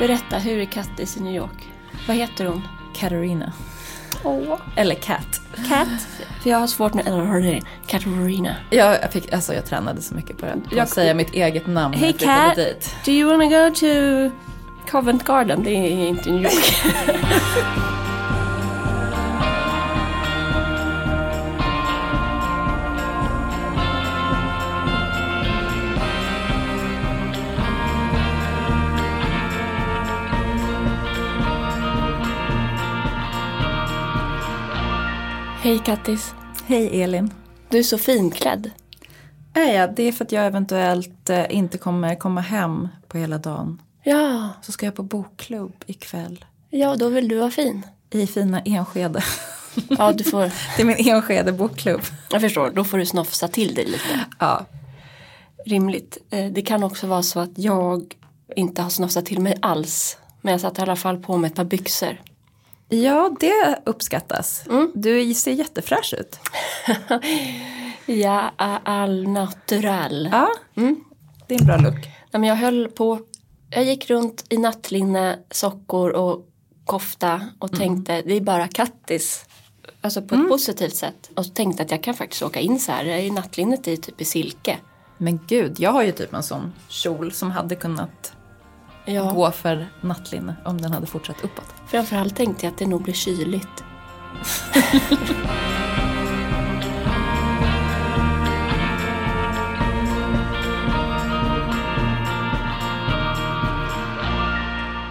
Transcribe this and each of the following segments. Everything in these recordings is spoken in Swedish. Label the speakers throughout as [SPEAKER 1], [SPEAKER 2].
[SPEAKER 1] Berätta, hur är Kattis i New York? Vad heter hon?
[SPEAKER 2] Katarina.
[SPEAKER 1] Åh.
[SPEAKER 2] Eller Cat.
[SPEAKER 1] Kat? För jag har svårt med eller Katarina.
[SPEAKER 2] Jag, jag, fick, alltså jag tränade så mycket på det. Jag
[SPEAKER 1] Jag-
[SPEAKER 2] säga mitt eget namn när
[SPEAKER 1] Hey
[SPEAKER 2] jag flyttade
[SPEAKER 1] Kat,
[SPEAKER 2] dit.
[SPEAKER 1] do you wanna go to Covent Garden? Det är inte New York. Hej Kattis.
[SPEAKER 2] Hej Elin.
[SPEAKER 1] Du är så finklädd.
[SPEAKER 2] Är jag? Det är för att jag eventuellt eh, inte kommer komma hem på hela dagen.
[SPEAKER 1] Ja,
[SPEAKER 2] Så ska jag på bokklubb ikväll.
[SPEAKER 1] ja då vill du vara fin.
[SPEAKER 2] I fina Enskede.
[SPEAKER 1] Ja, du får,
[SPEAKER 2] Det är min Enskede bokklubb.
[SPEAKER 1] jag förstår, då får du snofsa till dig lite.
[SPEAKER 2] Ja.
[SPEAKER 1] Rimligt. Eh, Det kan också vara så att jag inte har snofsat till mig alls. Men jag satte i alla fall på mig ett par byxor.
[SPEAKER 2] Ja, det uppskattas.
[SPEAKER 1] Mm.
[SPEAKER 2] Du ser jättefräsch ut.
[SPEAKER 1] Ja, all natural.
[SPEAKER 2] Ja, det är en bra look.
[SPEAKER 1] Nej, men jag höll på, jag gick runt i nattlinne, sockor och kofta och tänkte det är bara kattis. Alltså på ett positivt sätt. Och tänkte att jag kan faktiskt åka in så här. Är i nattlinnet i typ i silke.
[SPEAKER 2] Men gud, jag har ju typ en sån kjol som hade kunnat
[SPEAKER 1] Ja,
[SPEAKER 2] gå för nattlinne om den hade fortsatt uppåt.
[SPEAKER 1] framförallt tänkte jag att det nog blir kyligt.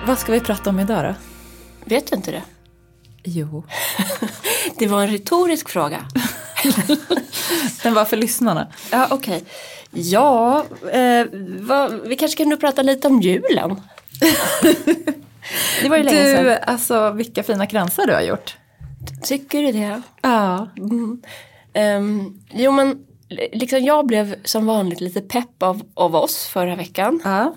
[SPEAKER 2] Vad ska vi prata om idag då?
[SPEAKER 1] Vet du inte det?
[SPEAKER 2] Jo.
[SPEAKER 1] Det var en retorisk fråga.
[SPEAKER 2] Den var för lyssnarna.
[SPEAKER 1] Ja, okej. Ja, eh, vad, vi kanske kan nu prata lite om julen. det var ju länge
[SPEAKER 2] Du,
[SPEAKER 1] sedan.
[SPEAKER 2] alltså vilka fina kransar du har gjort.
[SPEAKER 1] Tycker du det?
[SPEAKER 2] Ja.
[SPEAKER 1] Um, jo, men liksom jag blev som vanligt lite pepp av, av oss förra veckan.
[SPEAKER 2] Ja.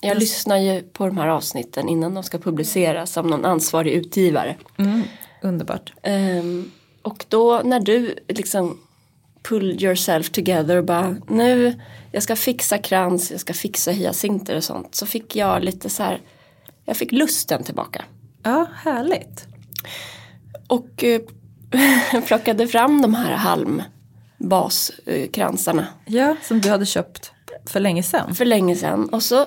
[SPEAKER 1] Jag lyssnar ju på de här avsnitten innan de ska publiceras som någon ansvarig utgivare.
[SPEAKER 2] Mm, underbart.
[SPEAKER 1] Ehm, och då när du liksom pull yourself together och bara nu jag ska fixa krans, jag ska fixa hyacinter och sånt. Så fick jag lite så här, jag fick lusten tillbaka.
[SPEAKER 2] Ja, härligt.
[SPEAKER 1] Och eh, plockade fram de här halmbaskransarna
[SPEAKER 2] Ja, som du hade köpt för länge sedan.
[SPEAKER 1] för länge sedan. Och så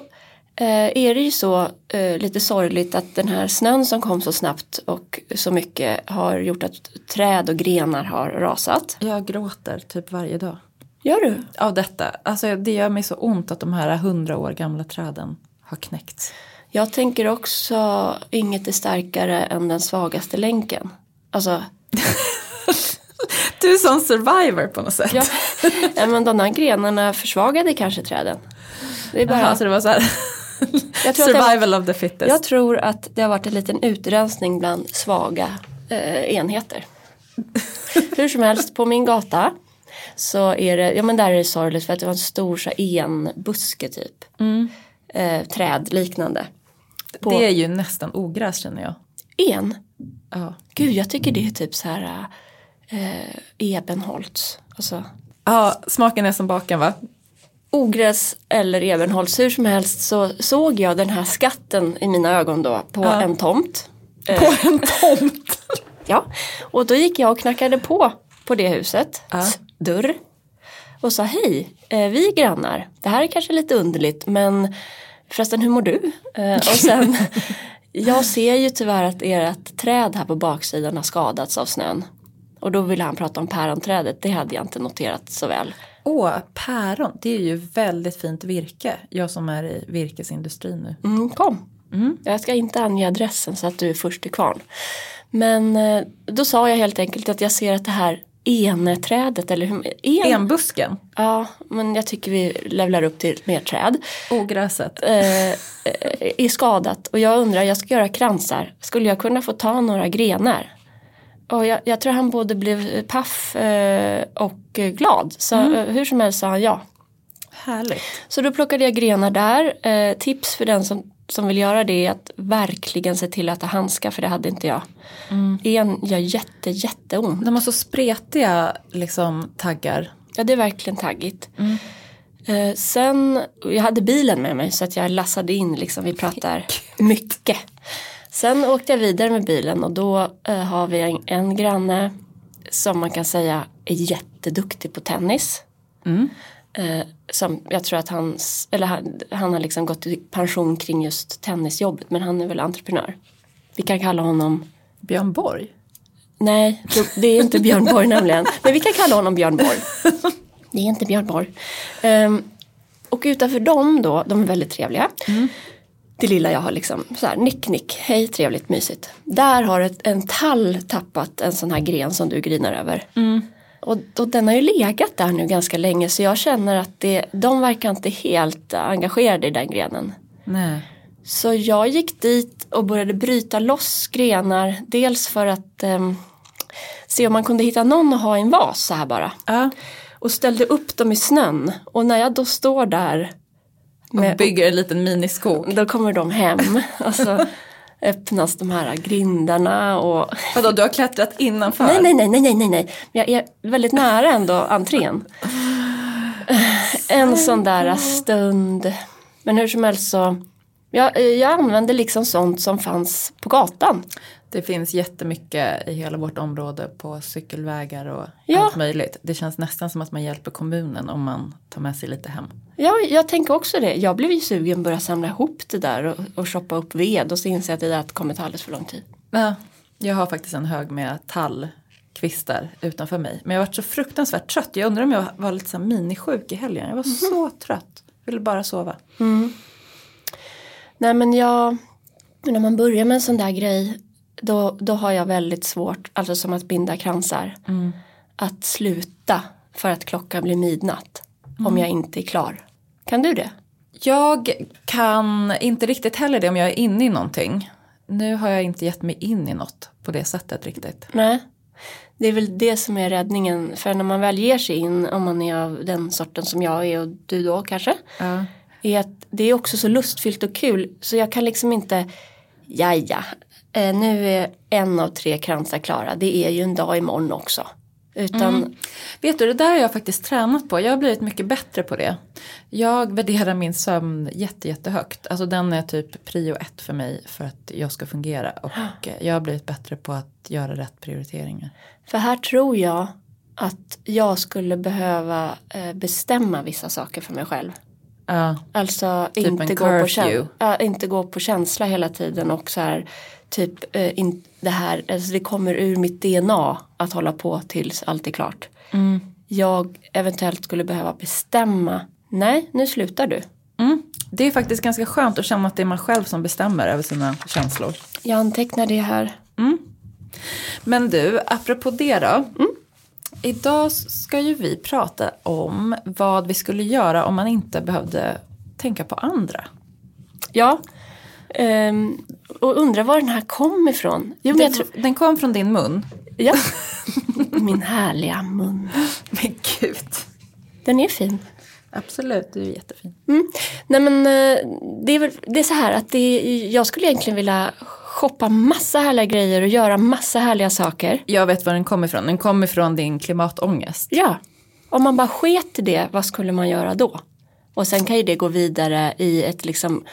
[SPEAKER 1] är det ju så eh, lite sorgligt att den här snön som kom så snabbt och så mycket har gjort att träd och grenar har rasat.
[SPEAKER 2] Jag gråter typ varje dag.
[SPEAKER 1] Gör du?
[SPEAKER 2] Av detta. Alltså det gör mig så ont att de här hundra år gamla träden har knäckts.
[SPEAKER 1] Jag tänker också inget är starkare än den svagaste länken. Alltså,
[SPEAKER 2] Du är sån survivor på något sätt.
[SPEAKER 1] ja, men de här grenarna försvagade kanske träden. Det är bara,
[SPEAKER 2] Jaha, så det var så här.
[SPEAKER 1] Jag, tror att det var,
[SPEAKER 2] Survival of the fittest.
[SPEAKER 1] jag tror att det har varit en liten utrensning bland svaga eh, enheter. Hur som helst, på min gata så är det, ja men där är det sorgligt för att det var en stor så enbuske typ. Eh, träd liknande. På
[SPEAKER 2] Det är ju nästan ogräs känner jag.
[SPEAKER 1] en.
[SPEAKER 2] Ja.
[SPEAKER 1] Gud, jag tycker det är typ så här eh, ebenholts. Alltså
[SPEAKER 2] ja, smaken är som baken va?
[SPEAKER 1] Ogräs eller ebenholts. Hur som helst så såg jag den här skatten i mina ögon då på
[SPEAKER 2] Ja.
[SPEAKER 1] en tomt. Eh,
[SPEAKER 2] På en tomt.
[SPEAKER 1] Ja, och då gick jag och knackade på på det huset.
[SPEAKER 2] Ja.
[SPEAKER 1] Dörr. Och sa hej, eh, vi är grannar. Det här är kanske lite underligt men förresten hur mår du? Eh, och sen, jag ser ju tyvärr att ert träd här på baksidan har skadats av snön. Och då ville han prata om päronträdet, det hade jag inte noterat så väl.
[SPEAKER 2] Åh, päron. Det är ju väldigt fint virke. Jag som är i virkesindustrin nu.
[SPEAKER 1] Mm, kom. Jag ska inte ange adressen så att du är först till kvarn. Men eh, då sa jag helt enkelt att jag ser att det här eneträdet eller hur, en,
[SPEAKER 2] Enbusken.
[SPEAKER 1] Ja, men jag tycker vi levlar upp till mer träd.
[SPEAKER 2] Ogräset.
[SPEAKER 1] Eh, eh, är skadat och jag undrar, jag ska göra kransar. Skulle jag kunna få ta några grenar? Och jag, jag tror han både blev paff eh, och glad. Så eh, hur som helst sa han ja.
[SPEAKER 2] Härligt.
[SPEAKER 1] Så då plockade jag grenar där. Eh, tips för den som, som vill göra det är att verkligen se till att ha handskar för det hade inte jag. En gör jätte jätteont.
[SPEAKER 2] De har så spretiga liksom, taggar.
[SPEAKER 1] Ja det är verkligen taggigt. Eh, sen, jag hade bilen med mig så att jag lassade in liksom, vi pratar mycket. Sen åkte jag vidare med bilen och då eh, har vi en, en granne som man kan säga är jätteduktig på tennis. Eh, som jag tror att hans, eller han, han har liksom gått i pension kring just tennisjobbet men han är väl entreprenör. Vi kan kalla honom
[SPEAKER 2] Björn Borg.
[SPEAKER 1] Nej, det är inte Björn Borg nämligen. Men vi kan kalla honom Björn Borg. Det är inte Björn Borg. Um, och utanför dem då, de är väldigt trevliga. Mm. Det lilla jag har liksom så här, nick nick, hej trevligt mysigt. Där har ett, en tall tappat en sån här gren som du grinar över. Mm. Och, och den har ju legat där nu ganska länge så jag känner att det, de verkar inte helt engagerade i den grenen.
[SPEAKER 2] Nej.
[SPEAKER 1] Så jag gick dit och började bryta loss grenar. Dels för att um, se om man kunde hitta någon att ha i en vas så här bara.
[SPEAKER 2] Ja.
[SPEAKER 1] Och ställde upp dem i snön. Och när jag då står där.
[SPEAKER 2] Och bygger en liten miniskog.
[SPEAKER 1] Då kommer de hem. alltså öppnas de här grindarna och...
[SPEAKER 2] Vadå, du har klättrat innanför?
[SPEAKER 1] Nej, nej, nej, nej, nej, nej. Jag är väldigt nära ändå entrén. En sån där stund. Men hur som helst så jag, jag använde liksom sånt som fanns på gatan.
[SPEAKER 2] Det finns jättemycket i hela vårt område på cykelvägar och ja. allt möjligt. Det känns nästan som att man hjälper kommunen om man tar med sig lite hem.
[SPEAKER 1] Ja, jag tänker också det. Jag blev ju sugen att börja samla ihop det där och, och shoppa upp ved och så inser jag att det där kommer ta alldeles för lång tid.
[SPEAKER 2] Ja, jag har faktiskt en hög med tallkvistar utanför mig. Men jag har varit så fruktansvärt trött. Jag undrar om jag var lite så minisjuk i helgen. Jag var mm. så trött. Ville bara sova.
[SPEAKER 1] Mm. Nej men jag, när man börjar med en sån där grej då, då har jag väldigt svårt, alltså som att binda kransar, mm. att sluta för att klockan blir midnatt mm. om jag inte är klar. Kan du det?
[SPEAKER 2] Jag kan inte riktigt heller det om jag är inne i någonting. Nu har jag inte gett mig in i något på det sättet riktigt.
[SPEAKER 1] Nej. Det är väl det som är räddningen. För när man väl ger sig in, om man är av den sorten som jag är och du då kanske.
[SPEAKER 2] Ja
[SPEAKER 1] är att det är också så lustfyllt och kul så jag kan liksom inte, jaja, eh, nu är en av tre kransar klara, det är ju en dag imorgon också. Utan... Mm.
[SPEAKER 2] Vet du, det där har jag faktiskt tränat på. Jag har blivit mycket bättre på det. Jag värderar min sömn jätte, jättehögt. Alltså den är typ prio ett för mig för att jag ska fungera. Och jag har blivit bättre på att göra rätt prioriteringar.
[SPEAKER 1] För här tror jag att jag skulle behöva eh, bestämma vissa saker för mig själv.
[SPEAKER 2] Uh,
[SPEAKER 1] alltså typ inte, gå på uh, inte gå på känsla hela tiden och så här typ uh, in, det här, alltså det kommer ur mitt DNA att hålla på tills allt är klart.
[SPEAKER 2] Mm.
[SPEAKER 1] Jag eventuellt skulle behöva bestämma, nej nu slutar du.
[SPEAKER 2] Mm. Det är faktiskt ganska skönt att känna att det är man själv som bestämmer över sina känslor.
[SPEAKER 1] Jag antecknar det här.
[SPEAKER 2] Mm. Men du, apropå det då.
[SPEAKER 1] Mm.
[SPEAKER 2] Idag ska ju vi prata om vad vi skulle göra om man inte behövde tänka på andra.
[SPEAKER 1] Ja, um, och undrar var den här kom ifrån.
[SPEAKER 2] Jo, den, tror... den kom från din mun.
[SPEAKER 1] Ja, min härliga mun.
[SPEAKER 2] Men gud.
[SPEAKER 1] Den är fin.
[SPEAKER 2] Absolut, du är jättefin.
[SPEAKER 1] Mm. Nej men eh, det är, väl, det är så här att det, jag skulle egentligen vilja shoppa massa härliga grejer och göra massa härliga saker.
[SPEAKER 2] Jag vet var den kommer ifrån. Den kommer ifrån din klimatångest.
[SPEAKER 1] Ja. Om man bara sket i det, vad skulle man göra då? Och sen kan ju det gå vidare i ett liksom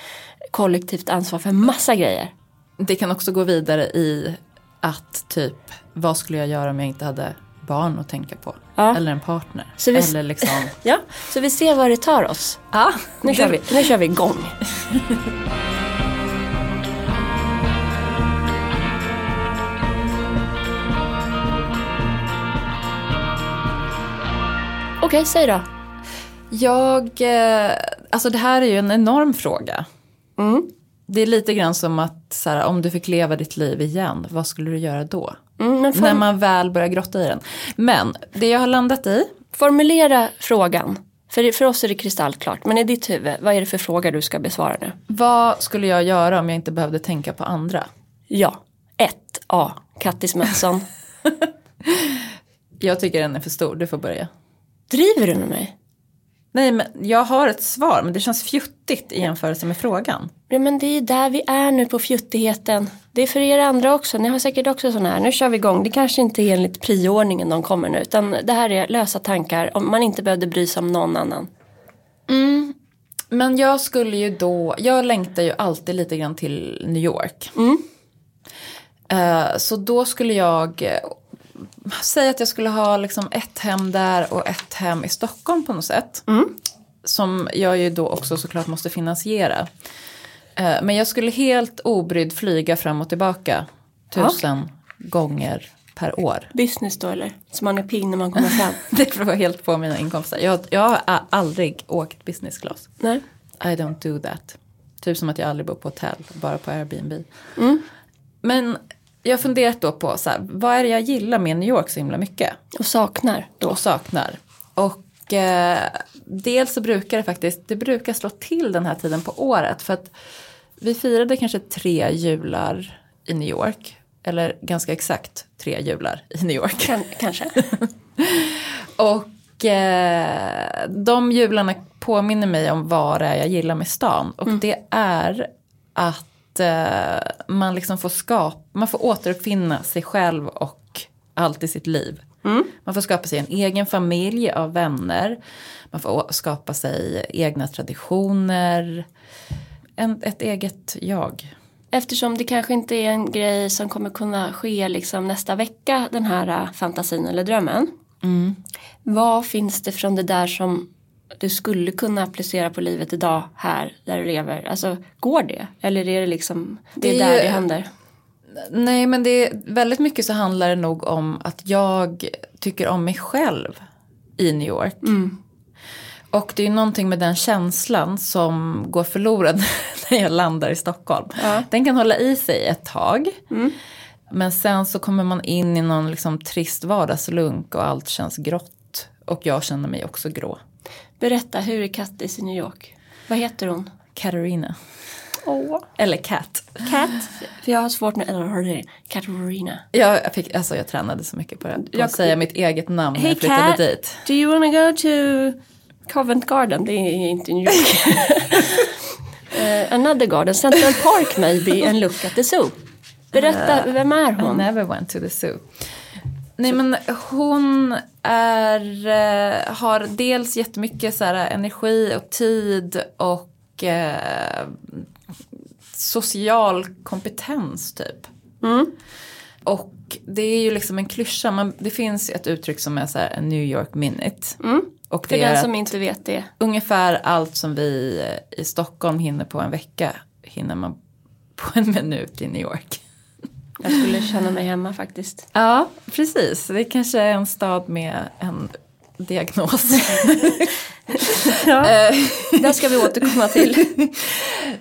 [SPEAKER 1] kollektivt ansvar för massa grejer.
[SPEAKER 2] Det kan också gå vidare i att typ, vad skulle jag göra om jag inte hade barn att tänka på?
[SPEAKER 1] Ja.
[SPEAKER 2] Eller en partner.
[SPEAKER 1] Så vi,
[SPEAKER 2] Eller liksom...
[SPEAKER 1] ja, så vi ser var det tar oss.
[SPEAKER 2] Ja,
[SPEAKER 1] nu, kör vi, nu kör vi igång. Okej, säg då.
[SPEAKER 2] Jag, eh, alltså det här är ju en enorm fråga.
[SPEAKER 1] Mm.
[SPEAKER 2] Det är lite grann som att så här, om du fick leva ditt liv igen, vad skulle du göra då?
[SPEAKER 1] Mm,
[SPEAKER 2] När man väl börjar grotta i den. Men det jag har landat i.
[SPEAKER 1] Formulera frågan. För, för oss är det kristallklart, men i ditt huvud, vad är det för fråga du ska besvara nu?
[SPEAKER 2] Vad skulle jag göra om jag inte behövde tänka på andra?
[SPEAKER 1] Ja, 1 A. Kattis Mötsson.
[SPEAKER 2] jag tycker den är för stor, du får börja.
[SPEAKER 1] Driver du med mig?
[SPEAKER 2] Nej, men jag har ett svar, men det känns fjuttigt i jämförelse med frågan.
[SPEAKER 1] Ja, men det är där vi är nu på fjuttigheten. Det är för er andra också. Ni har säkert också sådana här. Nu kör vi igång. Det kanske inte är enligt prioordningen de kommer nu. Utan det här är lösa tankar om man inte behövde bry sig om någon annan.
[SPEAKER 2] Men jag skulle ju då, jag längtar ju alltid lite grann till New York. Eh, så då skulle jag säga att jag skulle ha liksom ett hem där och ett hem i Stockholm på något sätt. Som jag ju då också såklart måste finansiera. Eh, men jag skulle helt obrydd flyga fram och tillbaka tusen gånger per år.
[SPEAKER 1] Business då eller? Så man är pigg när man kommer fram.
[SPEAKER 2] Det beror helt på mina inkomster. Jag, jag har aldrig åkt business class.
[SPEAKER 1] Nej.
[SPEAKER 2] I don't do that. Typ som att jag aldrig bor på hotell, bara på Airbnb. Men jag har funderat då på så här, vad är det jag gillar med New York så himla mycket?
[SPEAKER 1] Och saknar då.
[SPEAKER 2] Och saknar. Och eh, dels så brukar det faktiskt, det brukar slå till den här tiden på året. För att vi firade kanske tre jular i New York. Eller ganska exakt tre jular i New York.
[SPEAKER 1] Kan, kanske.
[SPEAKER 2] Och eh, de jularna påminner mig om vad det är jag gillar med stan. Och det är att eh, man liksom får skapa, man får återuppfinna sig själv och allt i sitt liv. Man får skapa sig en egen familj av vänner. Man får skapa sig egna traditioner. En, ett eget jag.
[SPEAKER 1] Eftersom det kanske inte är en grej som kommer kunna ske liksom nästa vecka, den här äh, fantasin eller drömmen. Vad finns det från det där som du skulle kunna applicera på livet idag här där du lever? Alltså går det? Eller är det liksom, det är
[SPEAKER 2] Det är
[SPEAKER 1] där
[SPEAKER 2] ju-
[SPEAKER 1] det händer?
[SPEAKER 2] Nej men det är väldigt mycket så handlar det nog om att jag tycker om mig själv i New York. Och det är någonting med den känslan som går förlorad när jag landar i Stockholm.
[SPEAKER 1] Ja.
[SPEAKER 2] Den kan hålla i sig ett tag. Men sen så kommer man in i någon liksom trist vardagslunk och allt känns grått. Och jag känner mig också grå.
[SPEAKER 1] Berätta, hur är Kattis i New York? Vad heter hon?
[SPEAKER 2] Katarina.
[SPEAKER 1] Åh.
[SPEAKER 2] Eller Kat.
[SPEAKER 1] Kat? För jag har svårt med, eller hörde det? Katarina.
[SPEAKER 2] Jag, fick, alltså jag tränade så mycket på det.
[SPEAKER 1] Jag-
[SPEAKER 2] att säga mitt eget namn när
[SPEAKER 1] Hey
[SPEAKER 2] jag flyttade
[SPEAKER 1] Kat,
[SPEAKER 2] dit.
[SPEAKER 1] do you wanna go to Covent Garden? Det är inte New York. Eh, another garden, Central Park maybe and look at the zoo. Berätta, vem är
[SPEAKER 2] I
[SPEAKER 1] hon?
[SPEAKER 2] never went to the zoo. Nej men hon är, eh, har dels jättemycket så här, energi och tid och eh, social kompetens typ.
[SPEAKER 1] Mm.
[SPEAKER 2] Och det är ju liksom en klyscha, man, det finns ett uttryck som är så här en New York minute.
[SPEAKER 1] Mm.
[SPEAKER 2] Och
[SPEAKER 1] För
[SPEAKER 2] det är
[SPEAKER 1] den som inte vet det.
[SPEAKER 2] ungefär allt som vi eh, i Stockholm hinner på en vecka hinner man på en minut i New York.
[SPEAKER 1] Jag skulle känna mig hemma faktiskt.
[SPEAKER 2] Ja, precis. Det kanske är en stad med en diagnos.
[SPEAKER 1] Ja. Det ska vi återkomma till.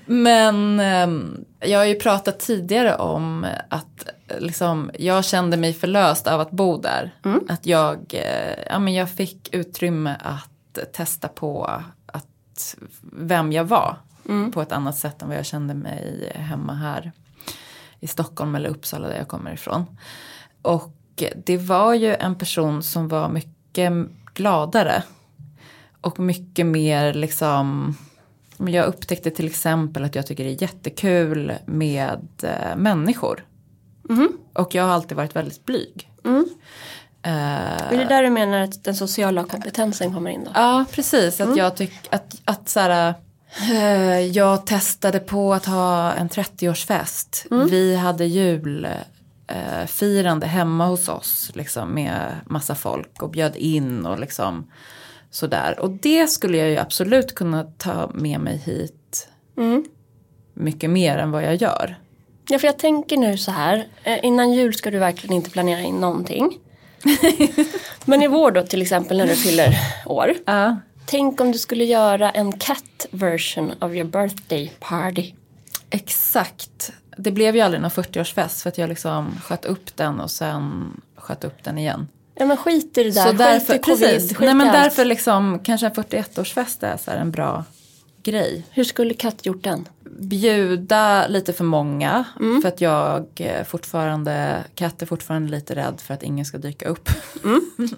[SPEAKER 2] Men ehm, jag har ju pratat tidigare om att eh, liksom, jag kände mig förlöst av att bo där. Att jag, eh, ja, men jag fick utrymme att testa på att, vem jag var. På ett annat sätt än vad jag kände mig hemma här i Stockholm eller Uppsala där jag kommer ifrån. Och det var ju en person som var mycket gladare. Och mycket mer liksom jag upptäckte till exempel att jag tycker det är jättekul med eh, människor. Och jag har alltid varit väldigt blyg. Eh,
[SPEAKER 1] Är det där du menar att den sociala kompetensen kommer in då?
[SPEAKER 2] Ja, precis. Att jag tycker att, att så här, jag testade på att ha en 30-årsfest. Vi hade julfirande eh, hemma hos oss liksom, med massa folk och bjöd in och liksom sådär. Och det skulle jag ju absolut kunna ta med mig hit mycket mer än vad jag gör.
[SPEAKER 1] Ja, för jag tänker nu så här. Eh, innan jul ska du verkligen inte planera in någonting. Men i vår då till exempel när du fyller år.
[SPEAKER 2] Ja.
[SPEAKER 1] Tänk om du skulle göra en cat version of your birthday party.
[SPEAKER 2] Exakt. Det blev ju aldrig någon 40-årsfest för att jag liksom sköt upp den och sen sköt upp den igen.
[SPEAKER 1] Ja men skit i det där,
[SPEAKER 2] Så
[SPEAKER 1] skit
[SPEAKER 2] därför,
[SPEAKER 1] i covid,
[SPEAKER 2] precis.
[SPEAKER 1] skit
[SPEAKER 2] Nej men
[SPEAKER 1] allt.
[SPEAKER 2] därför liksom kanske en 41-årsfest är så en bra grej.
[SPEAKER 1] Hur skulle katt gjort den?
[SPEAKER 2] Bjuda lite för många
[SPEAKER 1] Mm.
[SPEAKER 2] för att jag eh, fortfarande, Katt är fortfarande lite rädd för att ingen ska dyka upp.
[SPEAKER 1] Mm.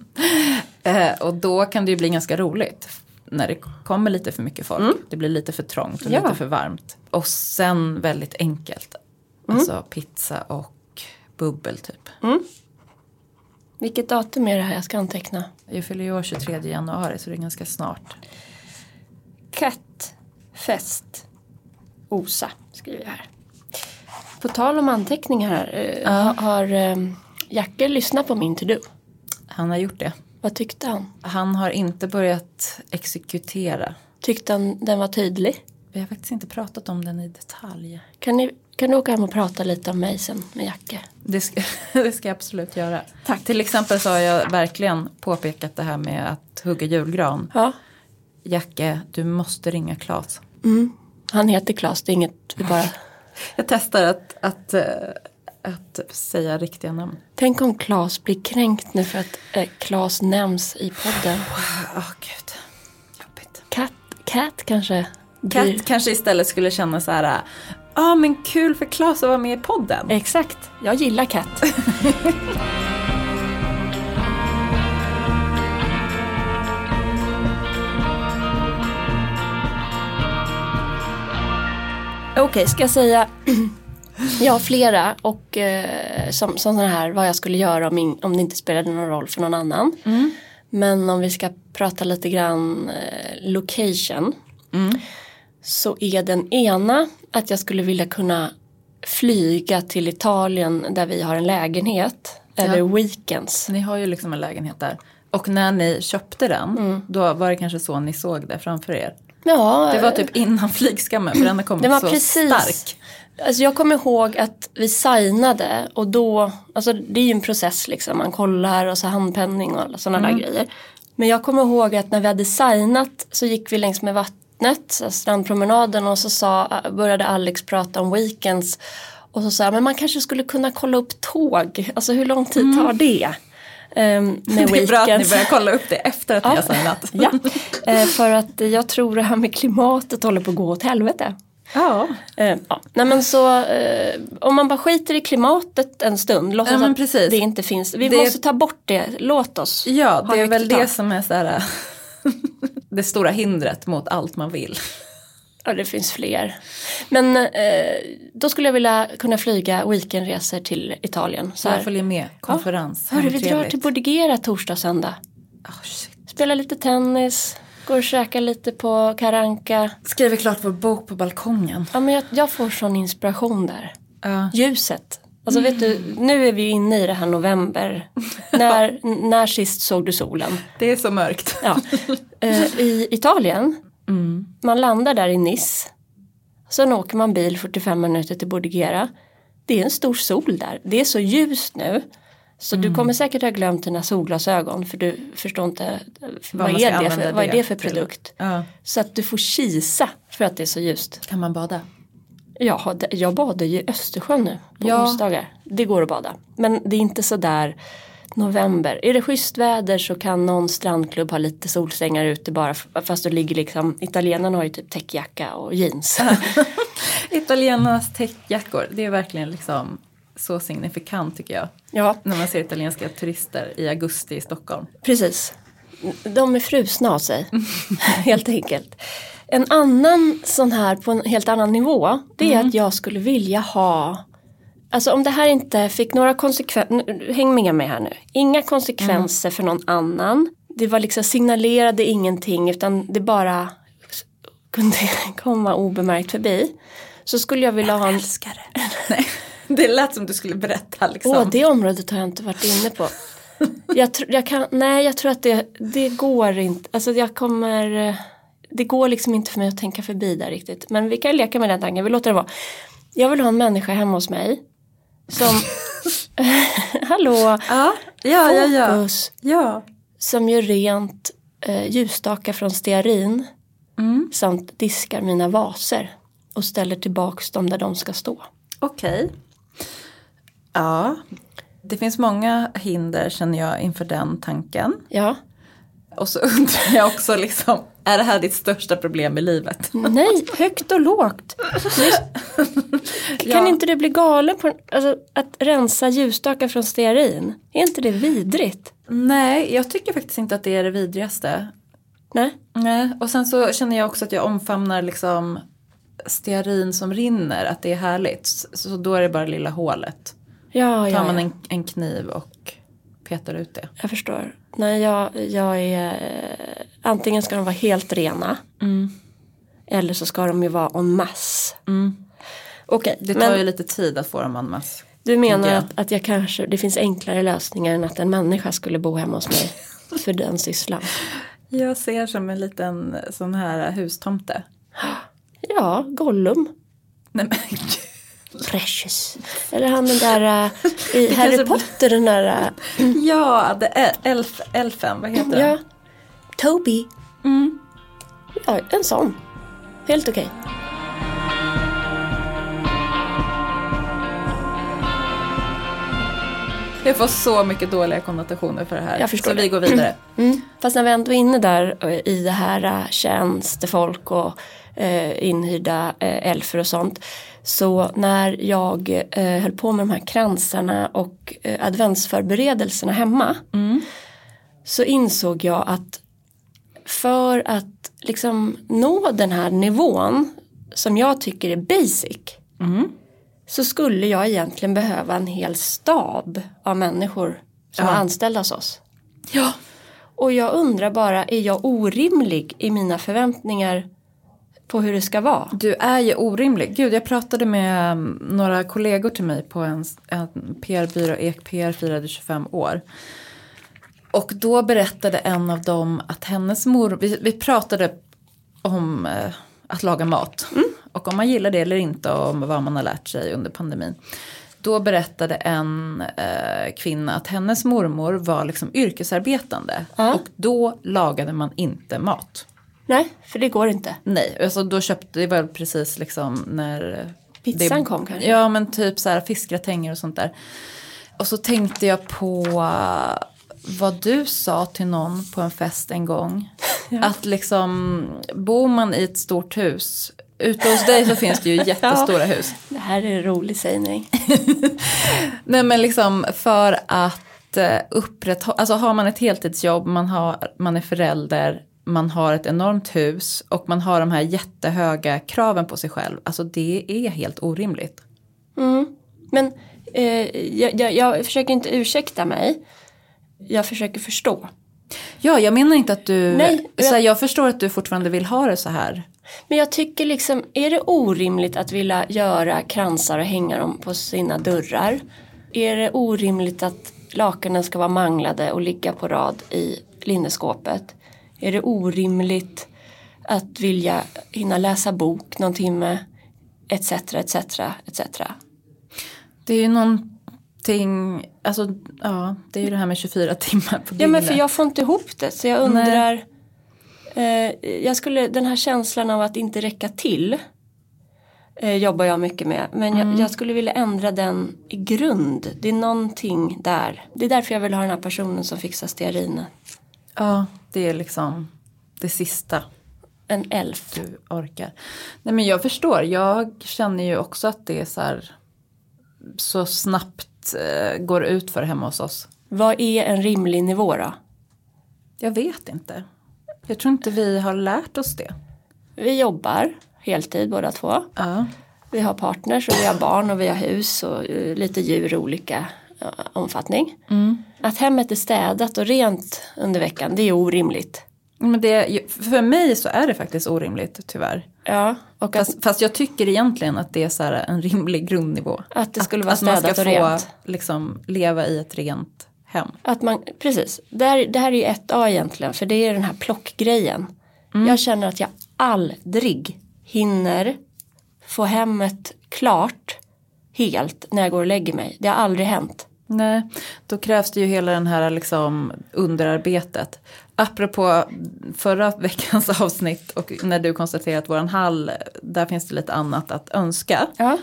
[SPEAKER 2] eh, och då kan det ju bli ganska roligt när det kommer lite för mycket folk. Det blir lite för trångt och
[SPEAKER 1] Mm. Ja.
[SPEAKER 2] lite för varmt. Och sen väldigt enkelt.
[SPEAKER 1] Mm.
[SPEAKER 2] Alltså pizza och bubbel typ.
[SPEAKER 1] Vilket datum är det här jag ska anteckna?
[SPEAKER 2] Jag fyller ju år 23 januari så det är ganska snart.
[SPEAKER 1] Kattfest. Osa skriver jag här. På tal om anteckningar här.
[SPEAKER 2] Ja.
[SPEAKER 1] Har, har eh, Jacke lyssnat på min to-do?
[SPEAKER 2] Han har gjort det.
[SPEAKER 1] Vad tyckte han?
[SPEAKER 2] Han har inte börjat exekutera.
[SPEAKER 1] Tyckte han den var tydlig?
[SPEAKER 2] Vi har faktiskt inte pratat om den i detalj.
[SPEAKER 1] Kan, ni, kan du åka hem och prata lite om mig sen med Jacke?
[SPEAKER 2] Det ska, det ska jag absolut göra.
[SPEAKER 1] Tack.
[SPEAKER 2] Till exempel så har jag verkligen påpekat det här med att hugga julgran.
[SPEAKER 1] Ja.
[SPEAKER 2] Jacke, du måste ringa Klas.
[SPEAKER 1] Mm. Han heter Klas, det är inget vi bara...
[SPEAKER 2] Jag testar att, att, eh, att säga riktiga namn.
[SPEAKER 1] Tänk om Klas blir kränkt nu för att eh, Klas nämns i podden.
[SPEAKER 2] Åh gud, jobbigt.
[SPEAKER 1] Cat, Cat kanske? blir-
[SPEAKER 2] Kat kanske istället skulle känna så här, ja ah, men kul för Klas att vara med i podden.
[SPEAKER 1] Exakt, jag gillar Cat. Okej, ska jag säga Har flera och eh, som, som sån här vad jag skulle göra om, in, om det inte spelade någon roll för någon annan. Men om vi ska prata lite grann eh, location. Så är den ena att jag skulle vilja kunna flyga till Italien där vi har en lägenhet. Över weekends.
[SPEAKER 2] Ni har ju liksom en lägenhet där. Och när ni köpte den, då var det kanske så ni såg det framför er.
[SPEAKER 1] Ja,
[SPEAKER 2] Det var typ innan flygskammen för den har kommit så
[SPEAKER 1] precis.
[SPEAKER 2] stark.
[SPEAKER 1] Alltså jag kommer ihåg att vi signade och då, alltså det är ju en process liksom, man kollar och så handpenning och alla sådana
[SPEAKER 2] Mm.
[SPEAKER 1] där grejer. Men jag kommer ihåg att när vi hade signat så gick vi längs med vattnet, strandpromenaden och så sa, började Alex prata om weekends. Och så sa jag, men man kanske skulle kunna kolla upp tåg, alltså hur lång tid tar det? Med
[SPEAKER 2] Mm. Det är bra att ni
[SPEAKER 1] weekends.
[SPEAKER 2] börjar kolla upp det efter att ni
[SPEAKER 1] Ja.
[SPEAKER 2] har signat.
[SPEAKER 1] Ja, eh, för att jag tror det här med klimatet håller på att gå åt helvete.
[SPEAKER 2] Ja.
[SPEAKER 1] Eh, ja. Nej men så eh, om man bara skiter i klimatet en stund, låtsas
[SPEAKER 2] Ja,
[SPEAKER 1] att
[SPEAKER 2] precis.
[SPEAKER 1] det inte finns. Vi
[SPEAKER 2] Det-
[SPEAKER 1] måste ta bort det, låt oss.
[SPEAKER 2] Ja, det är väl det som är så här, det stora hindret mot allt man vill.
[SPEAKER 1] Ja, det finns fler. Men eh, då skulle jag vilja kunna flyga weekendresor till Italien. Så
[SPEAKER 2] Jag
[SPEAKER 1] här.
[SPEAKER 2] följer med, konferens.
[SPEAKER 1] Hörru, vi drar till Bordigera torsdag och söndag.
[SPEAKER 2] Oh, shit.
[SPEAKER 1] Spelar lite tennis, går och käkar lite på Karanka.
[SPEAKER 2] Skriver klart vår bok på balkongen.
[SPEAKER 1] Ja, men jag, jag får sån inspiration där.
[SPEAKER 2] Ja.
[SPEAKER 1] Ljuset. Alltså vet du, nu är vi ju inne i det här november. när, när sist såg du solen?
[SPEAKER 2] Det är så mörkt.
[SPEAKER 1] Ja. Eh, I Italien,
[SPEAKER 2] Mm.
[SPEAKER 1] man landar där i Nice. Sen åker man bil 45 minuter till Bordigera. Det är en stor sol där. Det är så ljust nu. Så
[SPEAKER 2] Mm.
[SPEAKER 1] du kommer säkert ha glömt dina solglasögon för du förstår inte vad,
[SPEAKER 2] ska
[SPEAKER 1] är, det för, vad är
[SPEAKER 2] det
[SPEAKER 1] för
[SPEAKER 2] till.
[SPEAKER 1] produkt.
[SPEAKER 2] Ja.
[SPEAKER 1] Så att du får kisa för att det är så ljust.
[SPEAKER 2] Kan man bada?
[SPEAKER 1] Har- jag badar ju i Östersjön nu på
[SPEAKER 2] Ja.
[SPEAKER 1] onsdagar. Det går att bada. Men det är inte så där november. Är det schysst väder så kan någon strandklubb ha lite solsängar ute bara fast du ligger liksom, italienarna har ju typ täckjacka och jeans.
[SPEAKER 2] Italienarnas täckjackor, det är verkligen liksom så signifikant tycker jag.
[SPEAKER 1] ja,
[SPEAKER 2] När man ser italienska turister i augusti i Stockholm.
[SPEAKER 1] precis. De är frusna av sig, helt enkelt. En annan sån här på en helt annan nivå, det är att jag skulle vilja ha Alltså om det här inte fick några konsekvenser, häng med mig här nu. Inga konsekvenser för någon annan. Det var liksom signalerade ingenting utan det bara kunde komma obemärkt förbi. Så skulle jag vilja ha en...
[SPEAKER 2] Älskar det. Det lät som du skulle berätta liksom.
[SPEAKER 1] Åh, det området har jag inte varit inne på. Jag, tr- jag kan, nej, jag tror att det, det går inte. Alltså jag kommer... eh, Det går liksom inte för mig att tänka förbi där riktigt. Men vi kan leka med den tanken, vi låter det vara. Jag vill ha en människa hemma hos mig. Som... Hallå!
[SPEAKER 2] Ja, ja, ja. ja.
[SPEAKER 1] Fokus.
[SPEAKER 2] ja.
[SPEAKER 1] Som gör rent eh, ljusstakar från stearin.
[SPEAKER 2] Mm.
[SPEAKER 1] Samt diskar mina vaser. Och ställer tillbaks dem där de ska stå.
[SPEAKER 2] Okej. Ja, det finns många hinder känner jag inför den tanken.
[SPEAKER 1] Ja.
[SPEAKER 2] Och så undrar jag också liksom, är det här ditt största problem i livet?
[SPEAKER 1] Nej, högt och lågt. Kan
[SPEAKER 2] Ja.
[SPEAKER 1] inte du bli galen på alltså, att rensa ljusstakar från stearin? Är inte det vidrigt?
[SPEAKER 2] Nej, jag tycker faktiskt inte att det är det vidrigaste.
[SPEAKER 1] Nej.
[SPEAKER 2] Nej, och sen så känner jag också att jag omfamnar liksom stearin som rinner, att det är härligt. Så då är det bara lilla hålet.
[SPEAKER 1] Ja,
[SPEAKER 2] Tar man en, en kniv och petar ut det.
[SPEAKER 1] jag förstår. Nej, jag, jag är... eh, Antingen ska de vara helt rena.
[SPEAKER 2] Mm.
[SPEAKER 1] Eller så ska de ju vara en masse. Okej,
[SPEAKER 2] Det tar
[SPEAKER 1] men
[SPEAKER 2] ju lite tid att få dem en mass.
[SPEAKER 1] du menar
[SPEAKER 2] jag.
[SPEAKER 1] att, att jag kanske, det finns enklare lösningar än att en människa skulle bo hemma hos mig för den sysslan.
[SPEAKER 2] Jag ser som en liten sån här hustomte.
[SPEAKER 1] Ja, Gollum.
[SPEAKER 2] Nej, men,
[SPEAKER 1] Precious. Eller han den där äh, i Harry Potter den där. äh,
[SPEAKER 2] ja, det är elf, elfen, vad heter
[SPEAKER 1] ja.
[SPEAKER 2] den?
[SPEAKER 1] Toby.
[SPEAKER 2] Mm.
[SPEAKER 1] Ja, en sån. Helt okej.
[SPEAKER 2] Jag får så mycket dåliga konnotationer för det här.
[SPEAKER 1] Jag förstår
[SPEAKER 2] så
[SPEAKER 1] det.
[SPEAKER 2] vi går vidare.
[SPEAKER 1] Mm. Fast när vi ändå är inne där eh, i det här tjänstefolk och eh, inhyrda eh, elfer och sånt. Så när jag eh, höll på med de här kransarna och eh, adventsförberedelserna hemma. Så insåg jag att för att liksom nå den här nivån som jag tycker är basic. Så skulle jag egentligen behöva en hel stab av människor som
[SPEAKER 2] Ja.
[SPEAKER 1] är anställda hos oss.
[SPEAKER 2] Ja.
[SPEAKER 1] Och jag undrar bara, är jag orimlig i mina förväntningar på hur det ska vara?
[SPEAKER 2] Du är ju orimlig. Gud, jag pratade med um, några kollegor till mig på en, en PR-byrå, EkPR firade 25 år. Och då berättade en av dem att hennes mor, vi, vi pratade om eh, att laga mat. Och om man gillar det eller inte och om vad man har lärt sig under pandemin. Då berättade en eh, kvinna att hennes mormor var liksom yrkesarbetande.
[SPEAKER 1] Ja.
[SPEAKER 2] Och då lagade man inte mat.
[SPEAKER 1] Nej, för det går inte.
[SPEAKER 2] Nej, alltså då köpte, det var precis liksom när
[SPEAKER 1] Pizzan
[SPEAKER 2] det,
[SPEAKER 1] kom kanske?
[SPEAKER 2] Ja men typ så här fiskgratänger och sånt där. Och så tänkte jag på vad du sa till någon på en fest en gång. Att liksom, bor man i ett stort hus, ute hos dig så finns det ju jättestora hus.
[SPEAKER 1] Det här är en rolig sägning.
[SPEAKER 2] Nej men liksom för att eh, upprätthålla, alltså har man ett heltidsjobb, man, har, man är förälder, man har ett enormt hus och man har de här jättehöga kraven på sig själv. Alltså det är helt orimligt.
[SPEAKER 1] Men eh, jag, jag, jag försöker inte ursäkta mig. Jag försöker förstå.
[SPEAKER 2] Ja, jag menar inte att du,
[SPEAKER 1] Nej, jag-
[SPEAKER 2] så här, jag förstår att du fortfarande vill ha det så här.
[SPEAKER 1] Men jag tycker liksom, är det orimligt att vilja göra kransar och hänga dem på sina dörrar? Är det orimligt att lakanen ska vara manglade och ligga på rad i linneskåpet? Är det orimligt att vilja hinna läsa bok någon timme? Etc, etc, etc.
[SPEAKER 2] Det är ju någonting, alltså ja, det är ju det här med 24 timmar på dygnet.
[SPEAKER 1] Ja men för jag får inte ihop det så jag undrar. Eh, jag skulle, den här känslan av att inte räcka till. Eh, jobbar jag mycket med. Men jag, jag skulle vilja ändra den i grund. Det är någonting där. Det är därför jag vill ha den här personen som fixar stearinen.
[SPEAKER 2] Ja, det är liksom det sista
[SPEAKER 1] En elf.
[SPEAKER 2] du orkar. Nej men jag förstår, jag känner ju också att det är så här så snabbt eh, går ut för hemma hos oss.
[SPEAKER 1] Vad är en rimlig nivå då?
[SPEAKER 2] Jag vet inte. Jag tror inte vi har lärt oss det.
[SPEAKER 1] Vi jobbar heltid båda två.
[SPEAKER 2] Ja.
[SPEAKER 1] Vi har partners och vi har barn och vi har hus och eh, lite djur i olika eh, omfattning. Att hemmet är städat och rent under veckan, det är orimligt.
[SPEAKER 2] Men det, för mig så är det faktiskt orimligt tyvärr.
[SPEAKER 1] Ja, och att,
[SPEAKER 2] Fast, fast jag tycker egentligen att det är så en rimlig grundnivå.
[SPEAKER 1] att det skulle vara
[SPEAKER 2] att man
[SPEAKER 1] städat
[SPEAKER 2] ska
[SPEAKER 1] och
[SPEAKER 2] få
[SPEAKER 1] rent.
[SPEAKER 2] liksom, leva i ett rent hem.
[SPEAKER 1] Att man, precis, det här, det här är ju ett A egentligen för det är den här plockgrejen. Jag känner att jag aldrig hinner få hemmet klart helt när jag går och lägger mig. Det har aldrig hänt.
[SPEAKER 2] Nej, då krävs det ju hela den här liksom underarbetet. Apropå förra veckans avsnitt och när du konstaterade att våran hall, där finns det lite annat att önska.
[SPEAKER 1] Ja.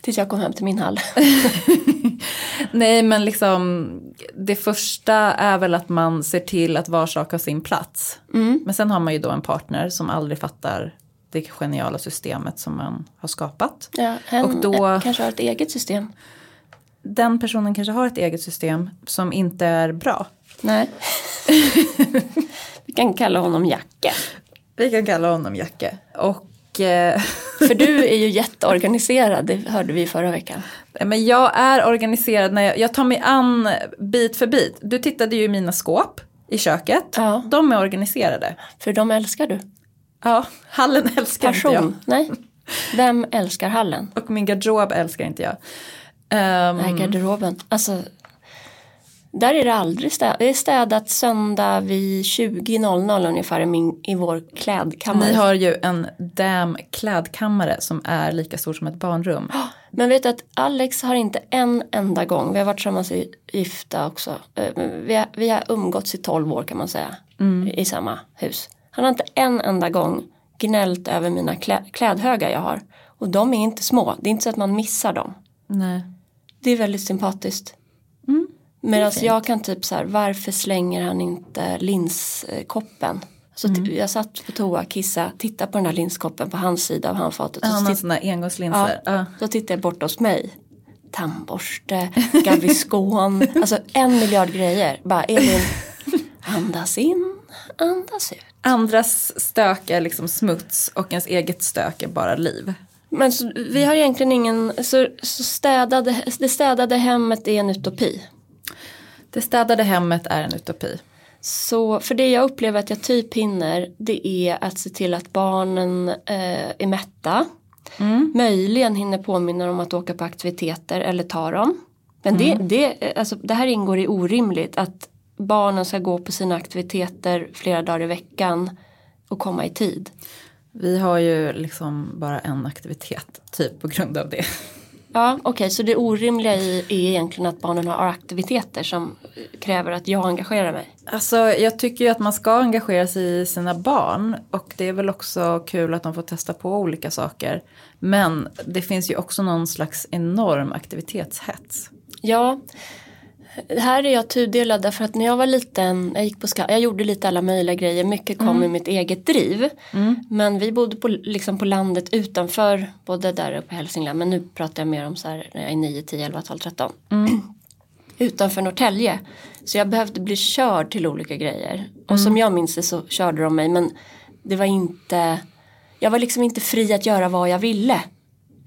[SPEAKER 1] Tills jag kom hem till min hall.
[SPEAKER 2] Nej men liksom det första är väl att man ser till att var sak har sin plats. Men sen har man ju då en partner som aldrig fattar det geniala systemet som man har skapat.
[SPEAKER 1] Ja, hen
[SPEAKER 2] Och då-
[SPEAKER 1] kanske har ett eget system.
[SPEAKER 2] Den personen kanske har ett eget system som inte är bra.
[SPEAKER 1] Nej. Vi kan kalla honom Jacke.
[SPEAKER 2] Vi kan kalla honom Jacke. Och eh,
[SPEAKER 1] För du är ju jätteorganiserad, det hörde vi förra veckan.
[SPEAKER 2] men jag är organiserad när jag, jag tar mig an bit för bit. Du tittade ju i mina skåp i köket.
[SPEAKER 1] Ja.
[SPEAKER 2] De är organiserade.
[SPEAKER 1] För de älskar du.
[SPEAKER 2] Ja, hallen älskar inte jag.
[SPEAKER 1] Person? Nej. Vem älskar hallen?
[SPEAKER 2] Och min garderob älskar inte jag. Ehm,
[SPEAKER 1] Nej, garderoben. Alltså, där är det aldrig städat. Det är städat söndag vid 20.00 ungefär i, min, i vår klädkammare.
[SPEAKER 2] ni har ju en damn klädkammare som är lika stor som ett barnrum.
[SPEAKER 1] Men vet du att Alex har inte en enda gång, vi har varit tillsammans i gifta också, eh, vi har, vi har umgåtts i 12 år kan man säga i samma hus. Han har inte en enda gång gnällt över mina klä, klädhögar jag har. Och de är inte små, det är inte så att man missar dem.
[SPEAKER 2] Nej.
[SPEAKER 1] Det är väldigt sympatiskt. Medan jag kan typ så här, varför slänger han inte linskoppen? Så t- jag satt på toa, kissa, tittade på den här linskoppen på hans sida av handfatet.
[SPEAKER 2] Han har sådana engångslinser.
[SPEAKER 1] Ja,
[SPEAKER 2] Ja.
[SPEAKER 1] så tittar jag bort hos mig. Tandborste, Gaviscon, alltså en miljard grejer. Bara Elin, andas in, andas ut.
[SPEAKER 2] Andras stök är liksom smuts och ens eget stök är bara liv.
[SPEAKER 1] Men så, vi har egentligen ingen, så, så städade, det städade hemmet är en utopi.
[SPEAKER 2] Det städade hemmet är en utopi.
[SPEAKER 1] Så för det jag upplever att jag typ hinner det är att se till att barnen eh, är mätta. Möjligen hinner påminna dem att åka på aktiviteter eller ta dem. Men det, det, alltså, det här ingår i orimligt att barnen ska gå på sina aktiviteter flera dagar i veckan och komma i tid.
[SPEAKER 2] Vi har ju liksom bara en aktivitet typ på grund av det.
[SPEAKER 1] Ja, okej, så det orimliga i är egentligen att barnen har aktiviteter som kräver att jag engagerar mig.
[SPEAKER 2] Alltså jag tycker ju att man ska engagera sig i sina barn och det är väl också kul att de får testa på olika saker. Men det finns ju också någon slags enorm aktivitetshets.
[SPEAKER 1] Ja, här är jag tudelad därför att när jag var liten, jag gick på ska, jag gjorde lite alla möjliga grejer, mycket kom i mitt eget driv. Men vi bodde på, liksom på landet utanför, både där uppe i Hälsingland, men nu pratar jag mer om så här när jag är 9, 10, 11, 12, 13. utanför Norrtälje. Så jag behövde bli körd till olika grejer. Och som jag minns det så körde de mig men det var inte, jag var liksom inte fri att göra vad jag ville.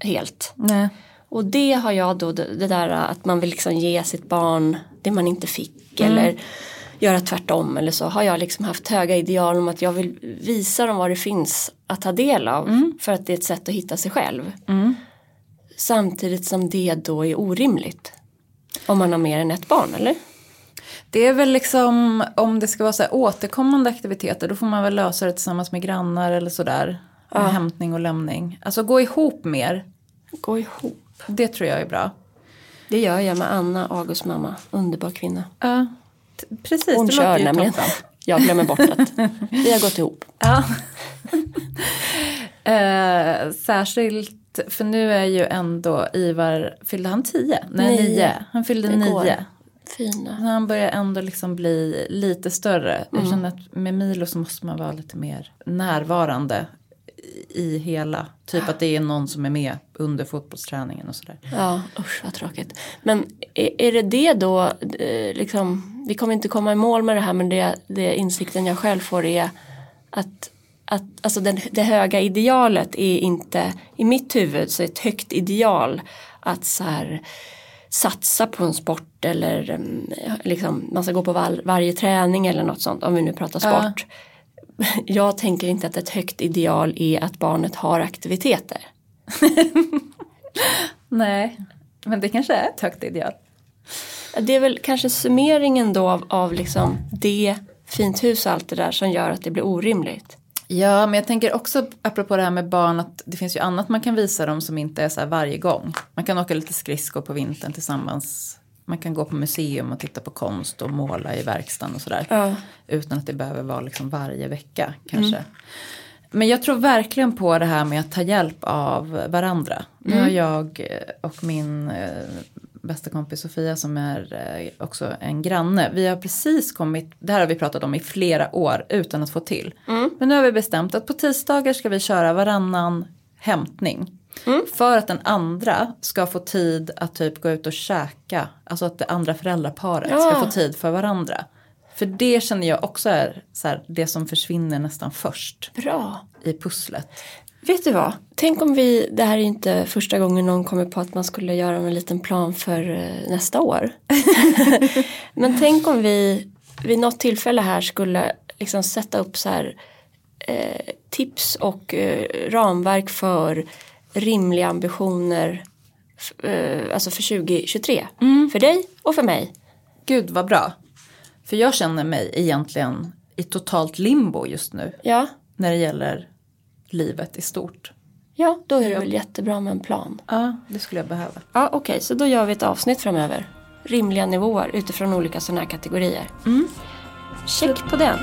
[SPEAKER 1] Helt.
[SPEAKER 2] Nej.
[SPEAKER 1] Och det har jag då, det, där att man vill liksom ge sitt barn det man inte fick eller göra tvärtom eller så har jag liksom haft höga ideal om att jag vill visa dem vad det finns att ta del av för att det är ett sätt att hitta sig själv. Samtidigt som det då är orimligt. Om man har mer än ett barn eller?
[SPEAKER 2] Det är väl liksom om det ska vara så här återkommande aktiviteter då får man väl lösa det tillsammans med grannar eller sådär. Med hämtning och lämning. Alltså gå ihop mer.
[SPEAKER 1] Gå ihop.
[SPEAKER 2] Det tror jag är bra.
[SPEAKER 1] Det gör jag med Anna, Augusts mamma. Underbar kvinna.
[SPEAKER 2] Ja, precis.
[SPEAKER 1] Hon kör nämligen.
[SPEAKER 2] toppen.
[SPEAKER 1] Jag glömmer bort att vi har gått ihop.
[SPEAKER 2] Ja. eh, särskilt, för nu är ju ändå Ivar, fyllde han tio? Nej,
[SPEAKER 1] Nio.
[SPEAKER 2] nio. Han fyllde
[SPEAKER 1] Igår.
[SPEAKER 2] nio.
[SPEAKER 1] Fina.
[SPEAKER 2] Han börjar ändå liksom bli lite större. Jag känner att med Milo så måste man vara lite mer närvarande i hela. Typ att det är någon som är med under fotbollsträningen och sådär.
[SPEAKER 1] Ja, usch vad tråkigt. Men är, är det det då, eh, liksom, vi kommer inte komma i mål med det här men det, det insikten jag själv får är att, att alltså den, det höga idealet är inte, i mitt huvud så är ett högt ideal att så här, satsa på en sport eller mm, liksom, man ska gå på var, varje träning eller något sånt om vi nu pratar
[SPEAKER 2] Ja.
[SPEAKER 1] Jag tänker inte att ett högt ideal är att barnet har aktiviteter.
[SPEAKER 2] Nej, men det kanske är ett högt ideal.
[SPEAKER 1] Det är väl kanske summeringen då av, av liksom det, fint hus och allt det där som gör att det blir orimligt.
[SPEAKER 2] Ja, men jag tänker också apropå det här med barn att det finns ju annat man kan visa dem som inte är så här varje gång. Man kan åka lite skridskor på vintern tillsammans. Man kan gå på museum och titta på konst och måla i verkstaden och sådär.
[SPEAKER 1] Ja.
[SPEAKER 2] Utan att det behöver vara liksom varje vecka kanske. Men jag tror verkligen på det här med att ta hjälp av varandra. Nu har jag eh, och min eh, bästa kompis Sofia som är eh, också en granne. Vi har precis kommit, det här har vi pratat om i flera år utan att få till. Men nu har vi bestämt att på tisdagar ska vi köra varannan hämtning. För att den andra ska få tid att typ gå ut och käka. Alltså att det andra föräldraparet ska
[SPEAKER 1] Ja.
[SPEAKER 2] få tid för varandra. För det känner jag också är så här, det som försvinner nästan först
[SPEAKER 1] Bra.
[SPEAKER 2] i pusslet.
[SPEAKER 1] Vet du vad? Tänk om vi, det här är inte första gången någon kommer på att man skulle göra en liten plan för eh, nästa år. Men tänk om vi vid något tillfälle här skulle liksom sätta upp så här eh, tips och eh, ramverk för rimliga ambitioner eh, alltså för 2023. För dig och för mig.
[SPEAKER 2] Gud vad bra. För jag känner mig egentligen i totalt limbo just nu.
[SPEAKER 1] Ja,
[SPEAKER 2] När det gäller livet i stort.
[SPEAKER 1] ja då är det väl jättebra med en plan.
[SPEAKER 2] Ja, det skulle jag behöva.
[SPEAKER 1] Ja, okej, så då gör vi ett avsnitt framöver. Rimliga nivåer utifrån olika sådana här kategorier. Check på den.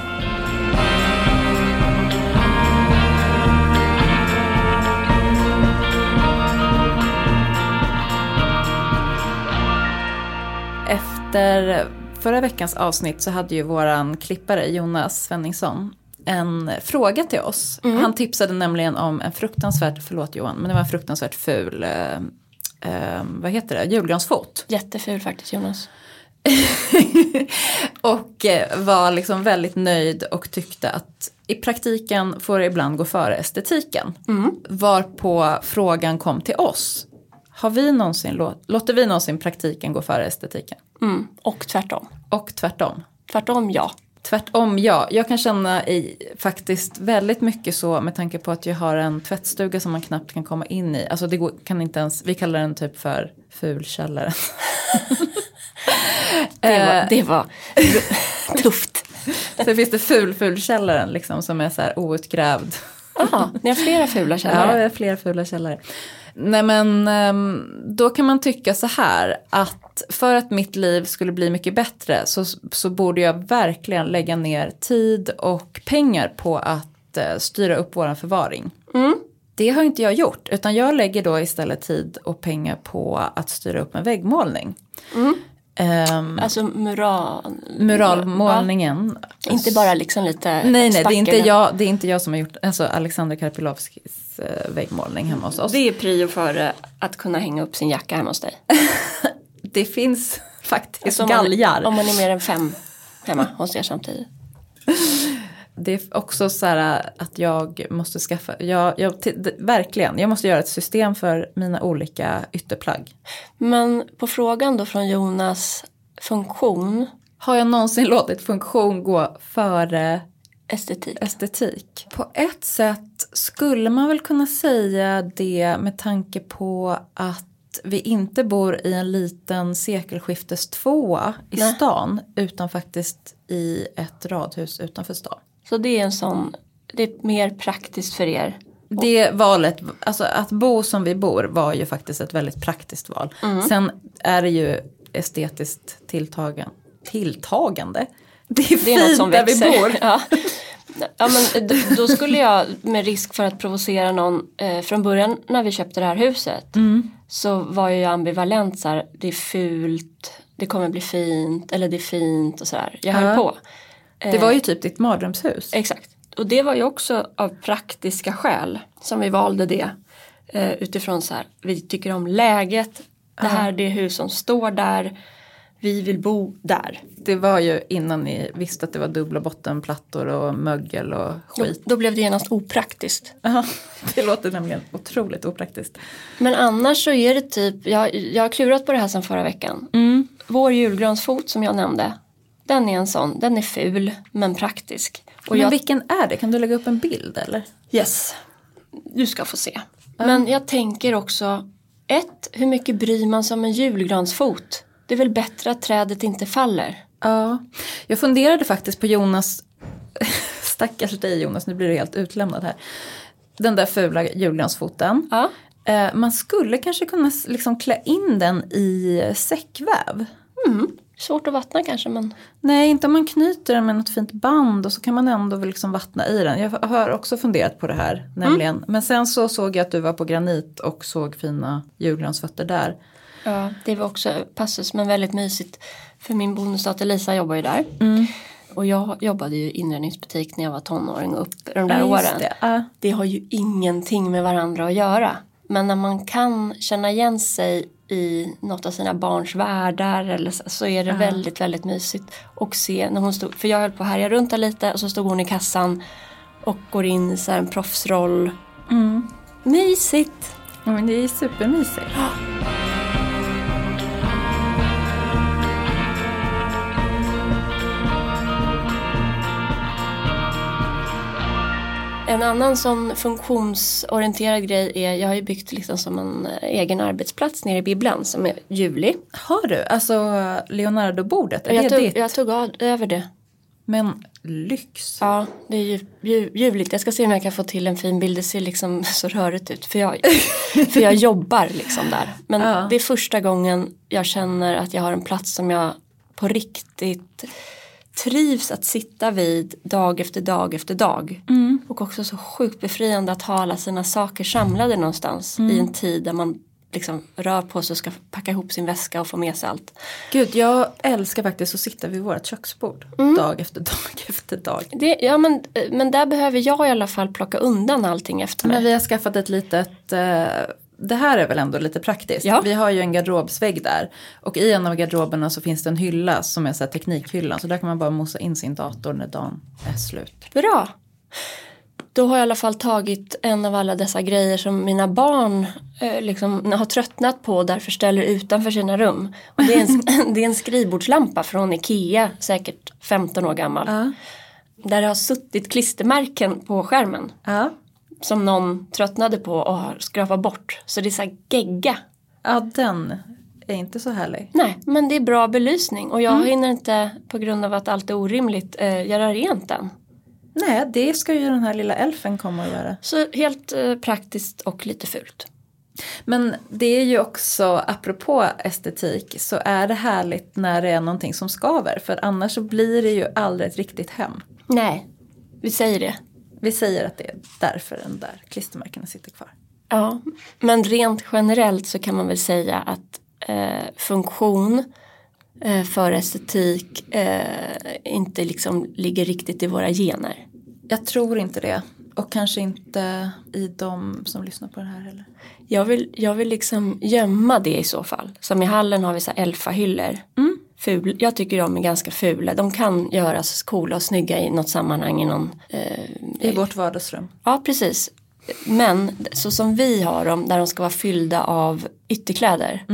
[SPEAKER 2] Efter förra veckans avsnitt så hade ju våran klippare Jonas Svenningsson en fråga till oss. Han tipsade nämligen om en fruktansvärt, förlåt Johan, men det var en fruktansvärt ful, eh, eh, vad heter det, julgransfot.
[SPEAKER 1] Jätteful faktiskt Jonas.
[SPEAKER 2] och eh, var liksom väldigt nöjd och tyckte att i praktiken får det ibland gå före estetiken. Varpå frågan kom till oss. Har vi någonsin, lå- låter vi någonsin praktiken gå före estetiken?
[SPEAKER 1] Mm. Och tvärtom.
[SPEAKER 2] Och tvärtom.
[SPEAKER 1] Tvärtom ja.
[SPEAKER 2] Tvärtom ja, jag kan känna i, faktiskt väldigt mycket så med tanke på att jag har en tvättstuga som man knappt kan komma in i. Alltså det går, kan inte ens, vi kallar den typ för fulkällaren.
[SPEAKER 1] Det
[SPEAKER 2] Eh.
[SPEAKER 1] var, det var tufft.
[SPEAKER 2] Så finns det ful fulkällaren liksom som är så här outgrävd.
[SPEAKER 1] Aha, ni har flera fula
[SPEAKER 2] Ja,
[SPEAKER 1] källare.
[SPEAKER 2] vi har flera fula källare. Nej men ehm, då kan man tycka så här att för att mitt liv skulle bli mycket bättre så, så borde jag verkligen lägga ner tid och pengar på att eh, styra upp våran förvaring. Det har inte jag gjort utan jag lägger då istället tid och pengar på att styra upp en väggmålning. Ehm,
[SPEAKER 1] Alltså mural...
[SPEAKER 2] muralmålningen.
[SPEAKER 1] Ja, inte bara liksom lite
[SPEAKER 2] Nej, nej, det är, inte jag, det är inte jag som har gjort alltså Alexander Karpilovskis väggmålning hemma hos oss.
[SPEAKER 1] Det är prio före att kunna hänga upp sin jacka hemma hos dig.
[SPEAKER 2] Det finns faktiskt
[SPEAKER 1] Alltså om man-
[SPEAKER 2] galgar.
[SPEAKER 1] Om man är mer än fem hemma hos er samtidigt.
[SPEAKER 2] Det är också så här att jag måste skaffa, jag, jag, verkligen, jag måste göra ett system för mina olika ytterplagg.
[SPEAKER 1] Men på frågan då från Jonas funktion,
[SPEAKER 2] Har jag någonsin låtit funktion gå före
[SPEAKER 1] estetik.
[SPEAKER 2] estetik? På ett sätt skulle man väl kunna säga det med tanke på att vi inte bor i en liten sekelskiftestvåa i
[SPEAKER 1] Nej.
[SPEAKER 2] stan utan faktiskt i ett radhus utanför stan.
[SPEAKER 1] Så det är en sån, det är mer praktiskt för er.
[SPEAKER 2] Det valet, alltså att bo som vi bor var ju faktiskt ett väldigt praktiskt val. Sen är det ju estetiskt tilltagen, tilltagande. Det är,
[SPEAKER 1] Det är
[SPEAKER 2] fint
[SPEAKER 1] som
[SPEAKER 2] där
[SPEAKER 1] växer.
[SPEAKER 2] vi bor.
[SPEAKER 1] Ja. Ja, men då, skulle jag med risk för att provocera någon eh, från början när vi köpte det här huset
[SPEAKER 2] Mm.
[SPEAKER 1] så var jag ambivalent så här, det är fult, det kommer bli fint eller det är fint och så här. Jag höll
[SPEAKER 2] Ja.
[SPEAKER 1] på.
[SPEAKER 2] Det var ju typ ditt mardrömshus.
[SPEAKER 1] Exakt. Och det var ju också av praktiska skäl som vi valde det. Eh, utifrån så här, vi tycker om läget, det här är det hus som står där, vi vill bo där.
[SPEAKER 2] Det var ju innan ni visste att det var dubbla bottenplattor och mögel och
[SPEAKER 1] Då,
[SPEAKER 2] skit.
[SPEAKER 1] då blev det genast opraktiskt.
[SPEAKER 2] Ja, det låter nämligen otroligt opraktiskt.
[SPEAKER 1] Men annars så är det typ, jag, jag har klurat på det här sedan förra veckan. Vår julgransfot som jag nämnde, den är en sån, den är ful men praktisk. Och
[SPEAKER 2] Men
[SPEAKER 1] jag,
[SPEAKER 2] vilken är det? Kan du lägga upp en bild eller?
[SPEAKER 1] yes, du ska få se. Men jag tänker också, ett, hur mycket bryr man sig om en julgransfot? Det är väl bättre att trädet inte faller.
[SPEAKER 2] Ja, jag funderade faktiskt på Jonas, stackars dig Jonas, nu blir du helt utlämnad här. Den där fula julgransfoten.
[SPEAKER 1] Ja.
[SPEAKER 2] Eh, man skulle kanske kunna liksom klä in den i säckväv.
[SPEAKER 1] Svårt att vattna kanske men
[SPEAKER 2] Nej, inte om man knyter den med något fint band och så kan man ändå liksom vattna i den. Jag har också funderat på det här nämligen. Men sen så såg jag att du var på granit och såg fina julgransfötter där.
[SPEAKER 1] Ja, det var också passus men väldigt mysigt. För min bonusdotter Lisa jobbar ju där. Och jag jobbade ju i inredningsbutik när jag var tonåring och upp de där
[SPEAKER 2] Ja,
[SPEAKER 1] åren.
[SPEAKER 2] det. Ja.
[SPEAKER 1] det har ju ingenting med varandra att göra. Men när man kan känna igen sig i något av sina barns världar eller så, så är det väldigt, väldigt mysigt. Och se när hon stod, för jag höll på att härja runt där lite och så stod hon i kassan och går in i så en proffsroll. Mysigt!
[SPEAKER 2] Ja, men det är supermysigt.
[SPEAKER 1] En annan sån funktionsorienterad grej är, jag har ju byggt liksom som en eh, egen arbetsplats nere i bibblan som är ljuvlig.
[SPEAKER 2] Har du? Alltså Leonardo-bordet, är
[SPEAKER 1] Jag
[SPEAKER 2] det
[SPEAKER 1] tog,
[SPEAKER 2] ditt?
[SPEAKER 1] jag tog av, över det.
[SPEAKER 2] Men lyx.
[SPEAKER 1] Ja, det är ju, ju, ljuvligt. Jag ska se om jag kan få till en fin bild. Det ser liksom så rörigt ut. För jag, för jag jobbar liksom där. Men
[SPEAKER 2] Ja.
[SPEAKER 1] det är första gången jag känner att jag har en plats som jag på riktigt trivs att sitta vid dag efter dag efter dag. Och också så sjukt befriande att ha alla sina saker samlade någonstans i en tid där man liksom rör på sig och ska packa ihop sin väska och få med sig allt.
[SPEAKER 2] Gud, jag älskar faktiskt att sitta vid vårt köksbord. Dag efter dag efter dag.
[SPEAKER 1] Det, ja, men, men där behöver jag i alla fall plocka undan allting efter mig.
[SPEAKER 2] Men vi har skaffat ett litet, eh, det här är väl ändå lite praktiskt.
[SPEAKER 1] Ja.
[SPEAKER 2] Vi har ju en garderobsvägg där. Och i en av garderoberna så finns det en hylla som är så här teknikhyllan. Så där kan man bara mosa in sin dator när dagen är slut.
[SPEAKER 1] Bra. Då har jag i alla fall tagit en av alla dessa grejer som mina barn eh, liksom, har tröttnat på och därför ställer utanför sina rum. Och det, är en, det är en skrivbordslampa från Ikea, säkert 15 år gammal.
[SPEAKER 2] Ja.
[SPEAKER 1] Där det har suttit klistermärken på skärmen.
[SPEAKER 2] Ja.
[SPEAKER 1] Som någon tröttnade på och har skrapat bort. Så det är så här gegga.
[SPEAKER 2] Ja, den är inte så härlig.
[SPEAKER 1] Nej, men det är bra belysning. Och jag hinner inte, på grund av att allt är orimligt, eh, göra rent den.
[SPEAKER 2] Nej, det ska ju den här lilla elfen komma och göra.
[SPEAKER 1] Så helt eh, praktiskt och lite fult.
[SPEAKER 2] Men det är ju också, apropå estetik, så är det härligt när det är någonting som skaver. För annars så blir det ju aldrig ett riktigt hem.
[SPEAKER 1] Nej, vi säger det.
[SPEAKER 2] Vi säger att det är därför den där klistermärkena sitter kvar.
[SPEAKER 1] Ja, men rent generellt så kan man väl säga att eh, funktion eh, för estetik eh, inte liksom ligger riktigt i våra gener.
[SPEAKER 2] Jag tror inte det. Och kanske inte i de som lyssnar på det här heller.
[SPEAKER 1] Jag vill, jag vill liksom gömma det i så fall. Som i hallen har vi så här elfahyllor. Ful, jag tycker de är ganska fula. De kan göras coola och snygga i något sammanhang. I någon, eh,
[SPEAKER 2] I vårt vardagsrum.
[SPEAKER 1] Ja, precis. Men så som vi har dem, där de ska vara fyllda av ytterkläder.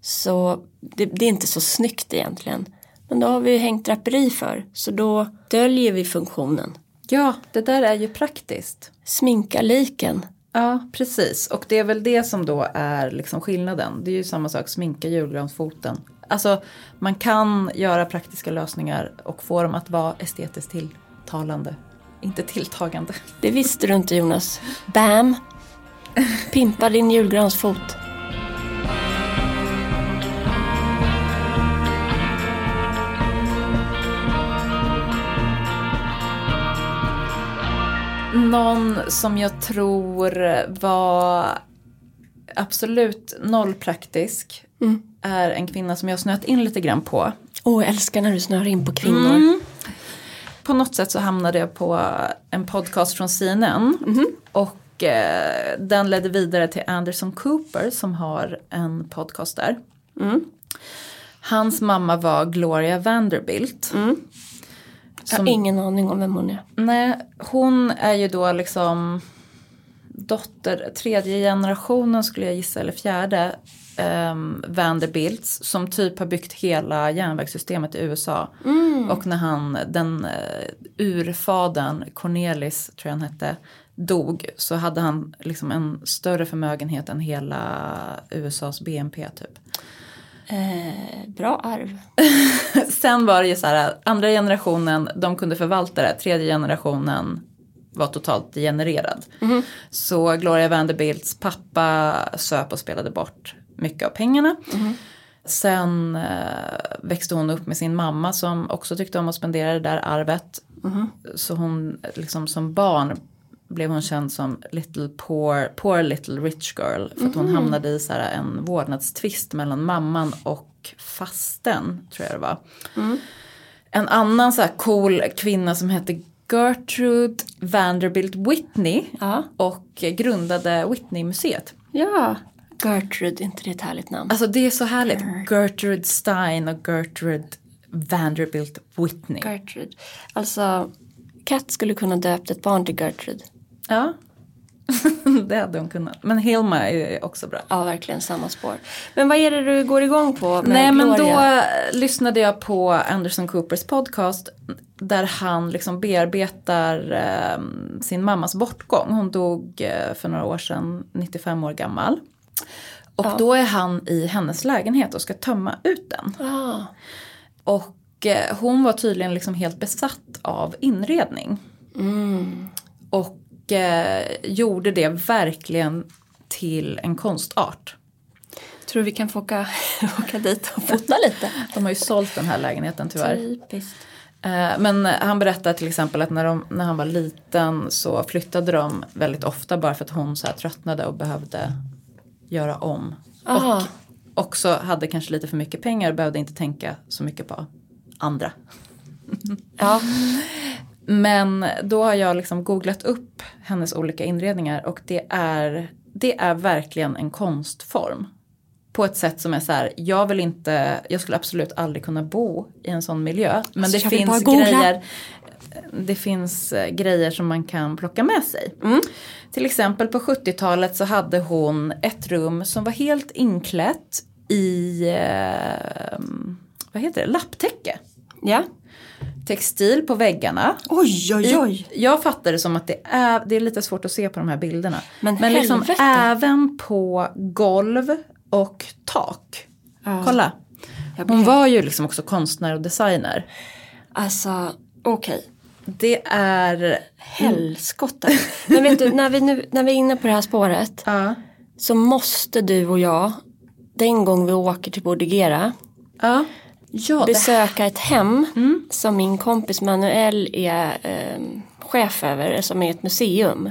[SPEAKER 1] Så det, det är inte så snyggt egentligen. Men då har vi hängt draperi för. Så då döljer vi funktionen.
[SPEAKER 2] Ja, det där är ju praktiskt.
[SPEAKER 1] Sminka liken.
[SPEAKER 2] Ja, precis. Och det är väl det som då är liksom skillnaden. Det är ju samma sak, sminka julgransfoten. Alltså, man kan göra praktiska lösningar och få dem att vara estetiskt tilltalande. Inte tilltagande.
[SPEAKER 1] Det visste du inte Jonas. Bam! Pimpa din julgransfot.
[SPEAKER 2] Någon som jag tror var absolut nollpraktisk är en kvinna som jag har snöat in lite grann på.
[SPEAKER 1] Åh, jag älskar när du snör in på kvinnor.
[SPEAKER 2] På något sätt så hamnade jag på en podcast från CNN. Och eh, den ledde vidare till Anderson Cooper som har en podcast där. Hans mamma var Gloria Vanderbilt.
[SPEAKER 1] Jag har ingen aning om vem hon är.
[SPEAKER 2] Nej, hon är ju då liksom dotter, tredje generationen skulle jag gissa, eller fjärde um, Vanderbilts som typ har byggt hela järnvägssystemet i USA. Och när han, den uh, urfadern, Cornelis tror jag han hette, dog så hade han liksom en större förmögenhet än hela USAs BNP typ.
[SPEAKER 1] Eh, bra arv.
[SPEAKER 2] Sen var det ju så här, andra generationen, de kunde förvalta det, tredje generationen var totalt degenererad. Så Gloria Vanderbilts pappa söp och spelade bort mycket av pengarna. Sen eh, växte hon upp med sin mamma som också tyckte om att spendera det där arvet. Så hon liksom som barn blev hon känd som little poor, poor little rich girl. För att hon hamnade i så här en vårdnadstvist mellan mamman och fasten tror jag det var. En annan så här cool kvinna som hette Gertrude Vanderbilt Whitney.
[SPEAKER 1] Ja.
[SPEAKER 2] Och grundade Whitney-museet.
[SPEAKER 1] Ja. Gertrude, inte det ett härligt namn?
[SPEAKER 2] Alltså det är så härligt. Gertrude Stein och Gertrude Vanderbilt Whitney.
[SPEAKER 1] Gertrude. Alltså, Kat skulle kunna döpt ett barn till Gertrude.
[SPEAKER 2] Ja. det hade hon kunnat. Men Hilma är också bra.
[SPEAKER 1] Ja, verkligen samma spår. Men vad är det du går igång på med
[SPEAKER 2] Nej men
[SPEAKER 1] Gloria?
[SPEAKER 2] då lyssnade jag på Anderson Coopers podcast där han liksom bearbetar eh, sin mammas bortgång. Hon dog eh, för några år sedan, 95 år gammal. Och
[SPEAKER 1] Ja.
[SPEAKER 2] då är han i hennes lägenhet och ska tömma ut den.
[SPEAKER 1] Ah,
[SPEAKER 2] Och eh, hon var tydligen liksom helt besatt av inredning.
[SPEAKER 1] mm.
[SPEAKER 2] Och eh, gjorde det verkligen till en konstart.
[SPEAKER 1] Tror du vi kan få åka, åka dit och fota lite?
[SPEAKER 2] De har ju sålt den här lägenheten tyvärr.
[SPEAKER 1] Typiskt.
[SPEAKER 2] Eh, Men han berättar till exempel att när, de, när han var liten så flyttade de väldigt ofta bara för att hon så här tröttnade och behövde göra om.
[SPEAKER 1] Aha.
[SPEAKER 2] Och också hade kanske lite för mycket pengar och behövde inte tänka så mycket på andra.
[SPEAKER 1] Ja,
[SPEAKER 2] Men då har jag liksom googlat upp hennes olika inredningar och det är, det är verkligen en konstform. På ett sätt som är så här, jag vill inte, jag skulle absolut aldrig kunna bo i en sån miljö. Men
[SPEAKER 1] Alltså,
[SPEAKER 2] det finns grejer det finns eh, grejer som man kan plocka med sig.
[SPEAKER 1] Mm.
[SPEAKER 2] Till exempel på 70-talet så hade hon ett rum som var helt inklätt i, eh, vad heter det, lapptäcke.
[SPEAKER 1] ja.
[SPEAKER 2] Textil på väggarna.
[SPEAKER 1] Oj, oj, oj.
[SPEAKER 2] I, jag fattar det som att det är, det är lite svårt att se på de här bilderna.
[SPEAKER 1] Men
[SPEAKER 2] Men liksom även på golv och tak.
[SPEAKER 1] Ja.
[SPEAKER 2] Kolla. Hon var ju liksom också konstnär och designer.
[SPEAKER 1] Alltså, okej.
[SPEAKER 2] Det är...
[SPEAKER 1] Helskotta. Men vet du, när vi, nu, när vi är inne på det här spåret
[SPEAKER 2] Ja.
[SPEAKER 1] så måste du och jag, den gång vi åker till Bordigera,
[SPEAKER 2] Ja. Ja, det,
[SPEAKER 1] besöka ett hem som min kompis Manuel är eh, chef över, som är ett museum.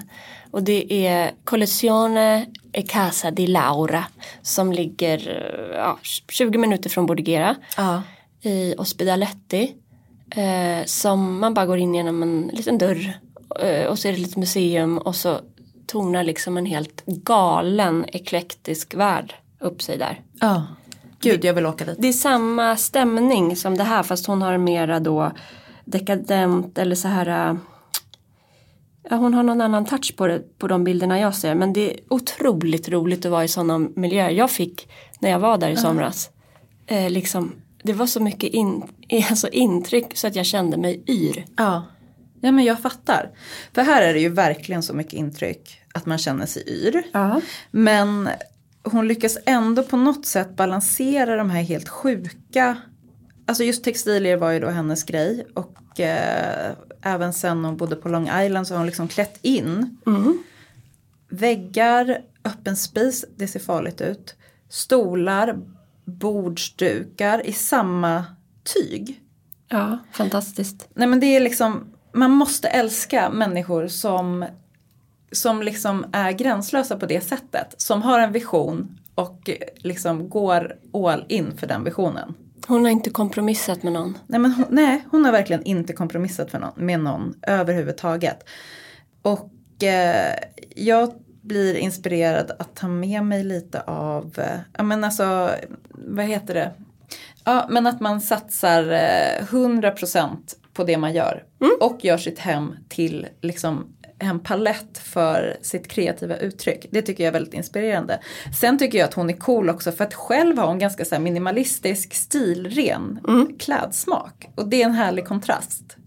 [SPEAKER 1] Och det är Collezione e Casa di Laura som ligger eh, ja, 20 minuter från Bordigera
[SPEAKER 2] ja.
[SPEAKER 1] i Ospedaletti. Eh, som man bara går in genom en liten dörr eh, och så är det lite museum och så tonar liksom en helt galen eklektisk värld upp sig där.
[SPEAKER 2] ja. Gud, jag vill åka dit.
[SPEAKER 1] Det är samma stämning som det här fast hon har mera då dekadent eller så här äh, Ja, hon har någon annan touch på, det, på de bilderna jag ser men det är otroligt roligt att vara i sådana miljöer. Jag fick när jag var där i somras eh, liksom, det var så mycket in, alltså intryck så att jag kände mig yr.
[SPEAKER 2] Ja. ja, men jag fattar. För här är det ju verkligen så mycket intryck att man känner sig yr.
[SPEAKER 1] Ja.
[SPEAKER 2] Men hon lyckas ändå på något sätt balansera de här helt sjuka. Alltså just textilier var ju då hennes grej. Och eh, även sen hon bodde på Long Island så har hon liksom klätt in. Väggar, öppen spis, det ser farligt ut. Stolar, bordsdukar i samma tyg.
[SPEAKER 1] ja, fantastiskt.
[SPEAKER 2] Nej men det är liksom, man måste älska människor som, som liksom är gränslösa på det sättet. Som har en vision och liksom går all in för den visionen.
[SPEAKER 1] Hon har inte kompromissat med någon.
[SPEAKER 2] Nej, men hon, nej, hon har verkligen inte kompromissat för någon, med någon överhuvudtaget. Och eh, jag blir inspirerad att ta med mig lite av, eh, ja men alltså, vad heter det? Ja men att man satsar eh, 100% på det man gör. Och gör sitt hem till liksom en palett för sitt kreativa uttryck. Det tycker jag är väldigt inspirerande. Sen tycker jag att hon är cool också för att själv har hon ganska så här minimalistisk, stilren klädsmak. Och det är en härlig kontrast.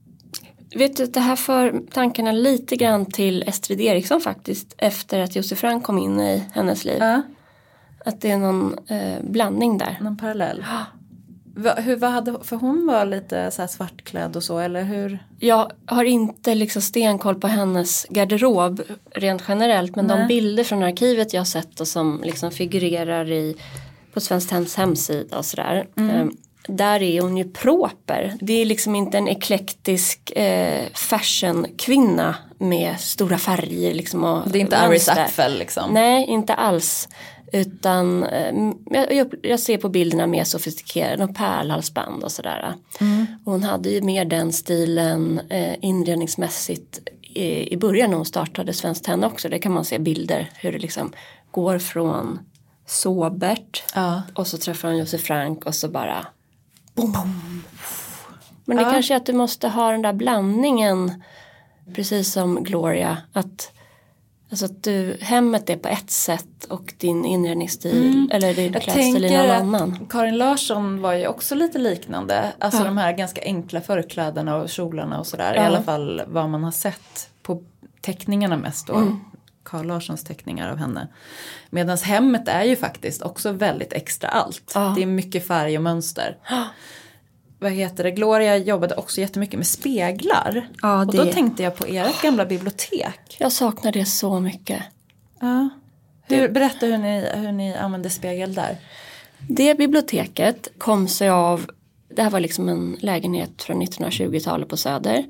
[SPEAKER 1] Vet du, det här för tankarna lite grann till Estrid Eriksson faktiskt. Efter att Josef Frank kom in i hennes liv.
[SPEAKER 2] Ja,
[SPEAKER 1] Att det är någon eh, blandning där.
[SPEAKER 2] någon parallell. Va, hur, vad hade, för hon var lite så svartklädd och så eller hur?
[SPEAKER 1] Jag har inte liksom stenkoll på hennes garderob rent generellt. Men de
[SPEAKER 2] Nej.
[SPEAKER 1] bilder från arkivet jag har sett och som liksom figurerar i, på Svenskt Tenns hemsida och sådär. Eh, där är hon ju proper. Det är liksom inte en eklektisk eh, fashionkvinna med stora färger. Liksom och
[SPEAKER 2] Det är inte Iris. Apfel liksom.
[SPEAKER 1] Nej, inte alls. Utan eh, jag, jag, ser på bilderna mer sofistikerade och pärlhalsband och sådär. Och hon hade ju mer den stilen eh, inredningsmässigt i, i början när hon startade Svenskt Tenn också. Det kan man se bilder hur det liksom går från sobert
[SPEAKER 2] Ja.
[SPEAKER 1] och så träffar hon Josef Frank och så bara boom. Men det
[SPEAKER 2] Ja.
[SPEAKER 1] kanske är att du måste ha den där blandningen precis som Gloria att Alltså att du, hemmet är på ett sätt och din inredningsstil eller din
[SPEAKER 2] Jag
[SPEAKER 1] klädstil är
[SPEAKER 2] att
[SPEAKER 1] annan.
[SPEAKER 2] Karin Larsson var ju också lite liknande. Alltså
[SPEAKER 1] Ja.
[SPEAKER 2] de här ganska enkla förklädena och kjolarna och sådär. I
[SPEAKER 1] Ja.
[SPEAKER 2] alla fall vad man har sett på teckningarna mest då.
[SPEAKER 1] Mm.
[SPEAKER 2] Karl Larssons teckningar av henne. Medan hemmet är ju faktiskt också väldigt extra allt.
[SPEAKER 1] Ja.
[SPEAKER 2] Det är mycket färg och mönster. Vad heter det? Gloria jobbade också jättemycket med speglar.
[SPEAKER 1] Ja,
[SPEAKER 2] Och då
[SPEAKER 1] det-
[SPEAKER 2] tänkte jag på ert gamla bibliotek.
[SPEAKER 1] Jag saknar det så mycket.
[SPEAKER 2] Ja. Hur, berätta hur ni, hur ni använde spegel där.
[SPEAKER 1] Det biblioteket kom sig av, det här var liksom en lägenhet från 1920-talet på Söder.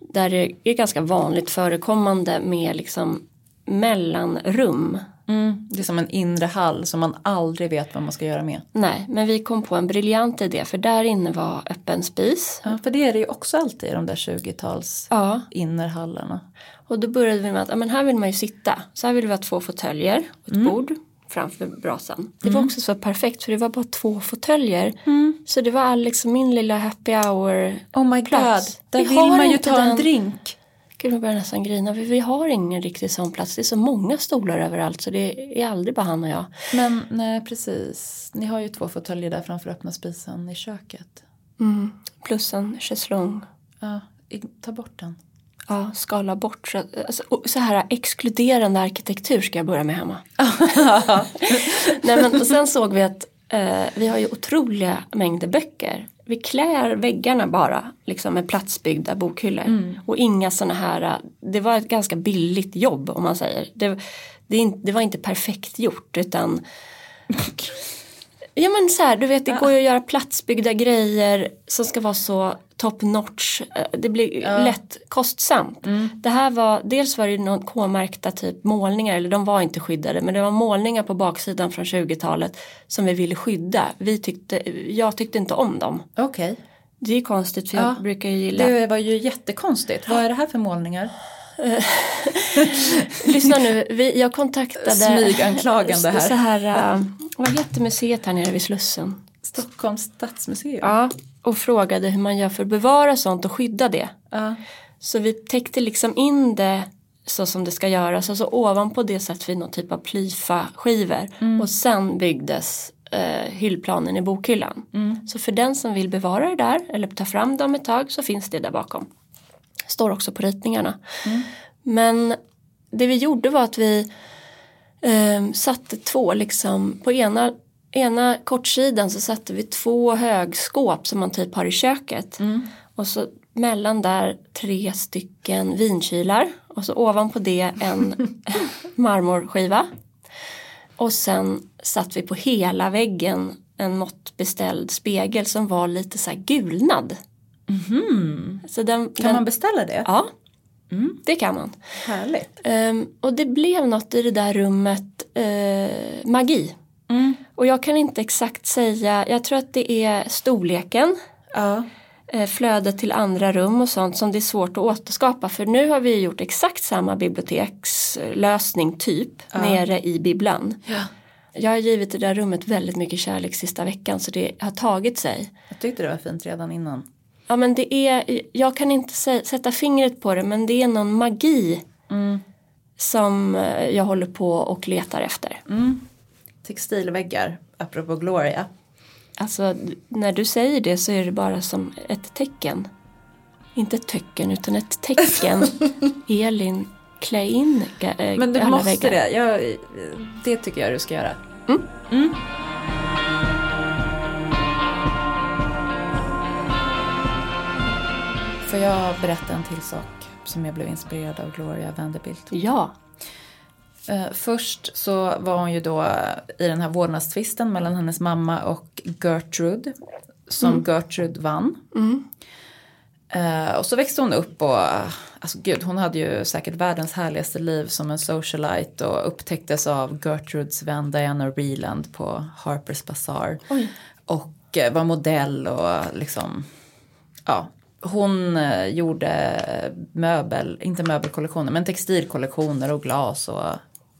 [SPEAKER 1] Där det är ganska vanligt förekommande med liksom mellanrum.
[SPEAKER 2] Mm. Det är som en inre hall som man aldrig vet vad man ska göra med.
[SPEAKER 1] Nej, men vi kom på en briljant idé för där inne var öppen spis.
[SPEAKER 2] Ja, för det är det ju också alltid i de där 20-tals
[SPEAKER 1] Ja,
[SPEAKER 2] innerhallarna.
[SPEAKER 1] och då började vi med att ja, men här vill man ju sitta. Så här vill vi ha två fåtöljer och ett bord framför brasan. Det var också så perfekt för det var bara två fåtöljer. Så det var all liksom min lilla happy hour
[SPEAKER 2] Oh my
[SPEAKER 1] plats.
[SPEAKER 2] god, där
[SPEAKER 1] Vi
[SPEAKER 2] vill man ju ta en
[SPEAKER 1] den-
[SPEAKER 2] drink.
[SPEAKER 1] Gud, jag börjar nästan grina. Vi, vi har ingen riktig sån plats. Det är så många stolar överallt så det är aldrig bara han och jag.
[SPEAKER 2] Men nej, precis. Ni har ju två fåtöljer där framför öppna spisen i köket.
[SPEAKER 1] Mm. Plus en schäslong.
[SPEAKER 2] Ja, ta bort den.
[SPEAKER 1] Ja, skala bort. Så, alltså, så här exkluderande arkitektur ska jag börja med hemma. Nej, men, och sen såg vi att eh, vi har ju otroliga mängder böcker. Vi klär väggarna bara liksom med platsbyggda bokhyllor. Och inga sådana här, det var ett ganska billigt jobb om man säger. Det, det, det var inte perfekt gjort utan Ja men så här, du vet det går ju att göra platsbyggda grejer som ska vara så top notch. Eh, Det blir lätt kostsamt. Det här var, dels var det någon K-märkta typ målningar, eller de var inte skyddade, men det var målningar på baksidan från 20-talet som vi ville skydda. Vi tyckte, jag tyckte inte om dem.
[SPEAKER 2] Okej,
[SPEAKER 1] Det är konstigt för jag
[SPEAKER 2] Ja,
[SPEAKER 1] brukar ju gilla.
[SPEAKER 2] det var ju jättekonstigt. Vad är det här för målningar?
[SPEAKER 1] Lyssna nu, vi, jag kontaktade
[SPEAKER 2] Smyganklagande här.
[SPEAKER 1] Så här, äh, vad heter museet här nere vid Slussen?
[SPEAKER 2] Stockholms stadsmuseum.
[SPEAKER 1] Ja, och frågade hur man gör för att bevara sånt och skydda det.
[SPEAKER 2] Ja.
[SPEAKER 1] Så vi täckte liksom in det så som det ska göras och så ovanpå det satte vi någon typ av plyfa-skivor och sen byggdes eh, hyllplanen i bokhyllan. Så för den som vill bevara det där eller ta fram dem ett tag så finns det där bakom. Står också på ritningarna. Men det vi gjorde var att vi eh, satte två liksom på ena ena kortsidan så satte vi två högskåp som man typ har i köket. Och så mellan där tre stycken vinkylar. Och så ovanpå det en marmorskiva. Och sen satt vi på hela väggen en måttbeställd spegel som var lite så här gulnad. Så den.
[SPEAKER 2] Kan
[SPEAKER 1] den,
[SPEAKER 2] man beställa det?
[SPEAKER 1] Ja, det kan man.
[SPEAKER 2] Härligt.
[SPEAKER 1] Ehm, och det blev något i det där rummet, eh, magi.
[SPEAKER 2] Mm.
[SPEAKER 1] Och jag kan inte exakt säga, jag tror att det är storleken,
[SPEAKER 2] Ja.
[SPEAKER 1] eh, flödet till andra rum och sånt som det är svårt att återskapa. För nu har vi gjort exakt samma bibliotekslösning typ nere i bibblan.
[SPEAKER 2] ja.
[SPEAKER 1] Jag har givit det där rummet väldigt mycket kärlek sista veckan så det har tagit sig.
[SPEAKER 2] Jag tyckte det var fint redan innan.
[SPEAKER 1] Ja men det är, jag kan inte sä- sätta fingret på det men det är någon magi som eh, jag håller på och letar efter.
[SPEAKER 2] Textilväggar, apropå Gloria.
[SPEAKER 1] Alltså när du säger det så är det bara som ett tecken. Inte ett töcken utan ett tecken. Elin, klä in äh,
[SPEAKER 2] Men du måste
[SPEAKER 1] väggar.
[SPEAKER 2] det. Jag, det tycker jag du ska göra. Mm. Får jag berätta en till sak som jag blev inspirerad av Gloria Vanderbilt?
[SPEAKER 1] Ja.
[SPEAKER 2] Eh, först så var hon ju då i den här vårdnadstvisten mellan hennes mamma och Gertrude. Som Gertrude vann. Eh, och så växte hon upp och, alltså gud, hon hade ju säkert världens härligaste liv som en socialite och upptäcktes av Gertrudes vän Diana Reland på Harper's Bazaar.
[SPEAKER 1] Oj.
[SPEAKER 2] Och eh, var modell och liksom, ja. Hon gjorde möbel, inte möbelkollektioner, men textilkollektioner och glas och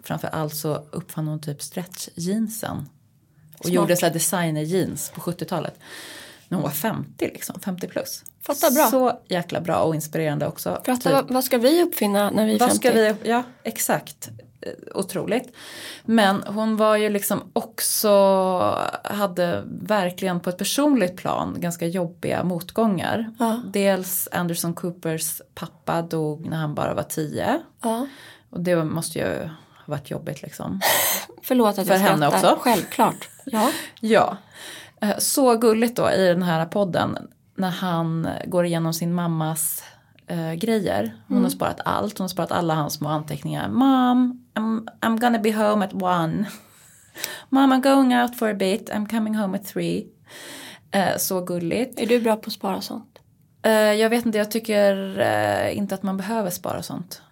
[SPEAKER 2] framför allt så uppfann hon typ stretch jeansen. Och
[SPEAKER 1] Smart.
[SPEAKER 2] gjorde så här designer jeans på 70-talet. när hon var 50 liksom, 50 plus.
[SPEAKER 1] Fattar bra.
[SPEAKER 2] Så jäkla bra och inspirerande också.
[SPEAKER 1] För att,
[SPEAKER 2] Typ,
[SPEAKER 1] vad, vad ska vi uppfinna när vi är
[SPEAKER 2] vad
[SPEAKER 1] 50?
[SPEAKER 2] ska vi, ja exakt. Eh, Otroligt. Men hon var ju liksom också, hade verkligen på ett personligt plan ganska jobbiga motgångar.
[SPEAKER 1] Ja.
[SPEAKER 2] Dels Anderson Coopers pappa dog när han bara var 10.
[SPEAKER 1] Ja.
[SPEAKER 2] Och det måste ju varit jobbigt liksom.
[SPEAKER 1] Förlåt att
[SPEAKER 2] För
[SPEAKER 1] jag
[SPEAKER 2] henne
[SPEAKER 1] skrattar.
[SPEAKER 2] också.
[SPEAKER 1] Självklart. Ja.
[SPEAKER 2] Ja, Eh, så gulligt då i den här podden när han går igenom sin mammas eh, grejer. Hon har sparat allt, hon har sparat alla hans små anteckningar. Mom, I'm, I'm gonna be home at one. Mom, I'm going out for a bit, I'm coming home at three. Eh, så gulligt.
[SPEAKER 1] Är du bra på att spara sånt?
[SPEAKER 2] Eh, jag vet inte, jag tycker eh, inte att man behöver spara sånt.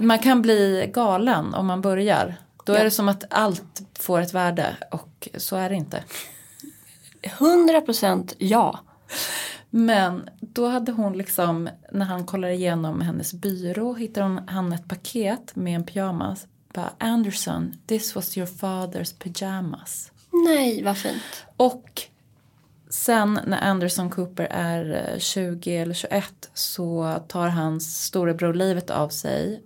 [SPEAKER 2] Man kan bli galen om man börjar. Då är det som att allt får ett värde och så är det inte.
[SPEAKER 1] 100% ja.
[SPEAKER 2] Men då hade hon liksom, när han kollar igenom hennes byrå hittar hon, han ett paket med en pyjamas. Bara, Anderson, this was your father's pyjamas.
[SPEAKER 1] Nej, vad fint.
[SPEAKER 2] Och sen när Anderson Cooper är eh, 20 eller 21 så tar hans storebror livet av sig.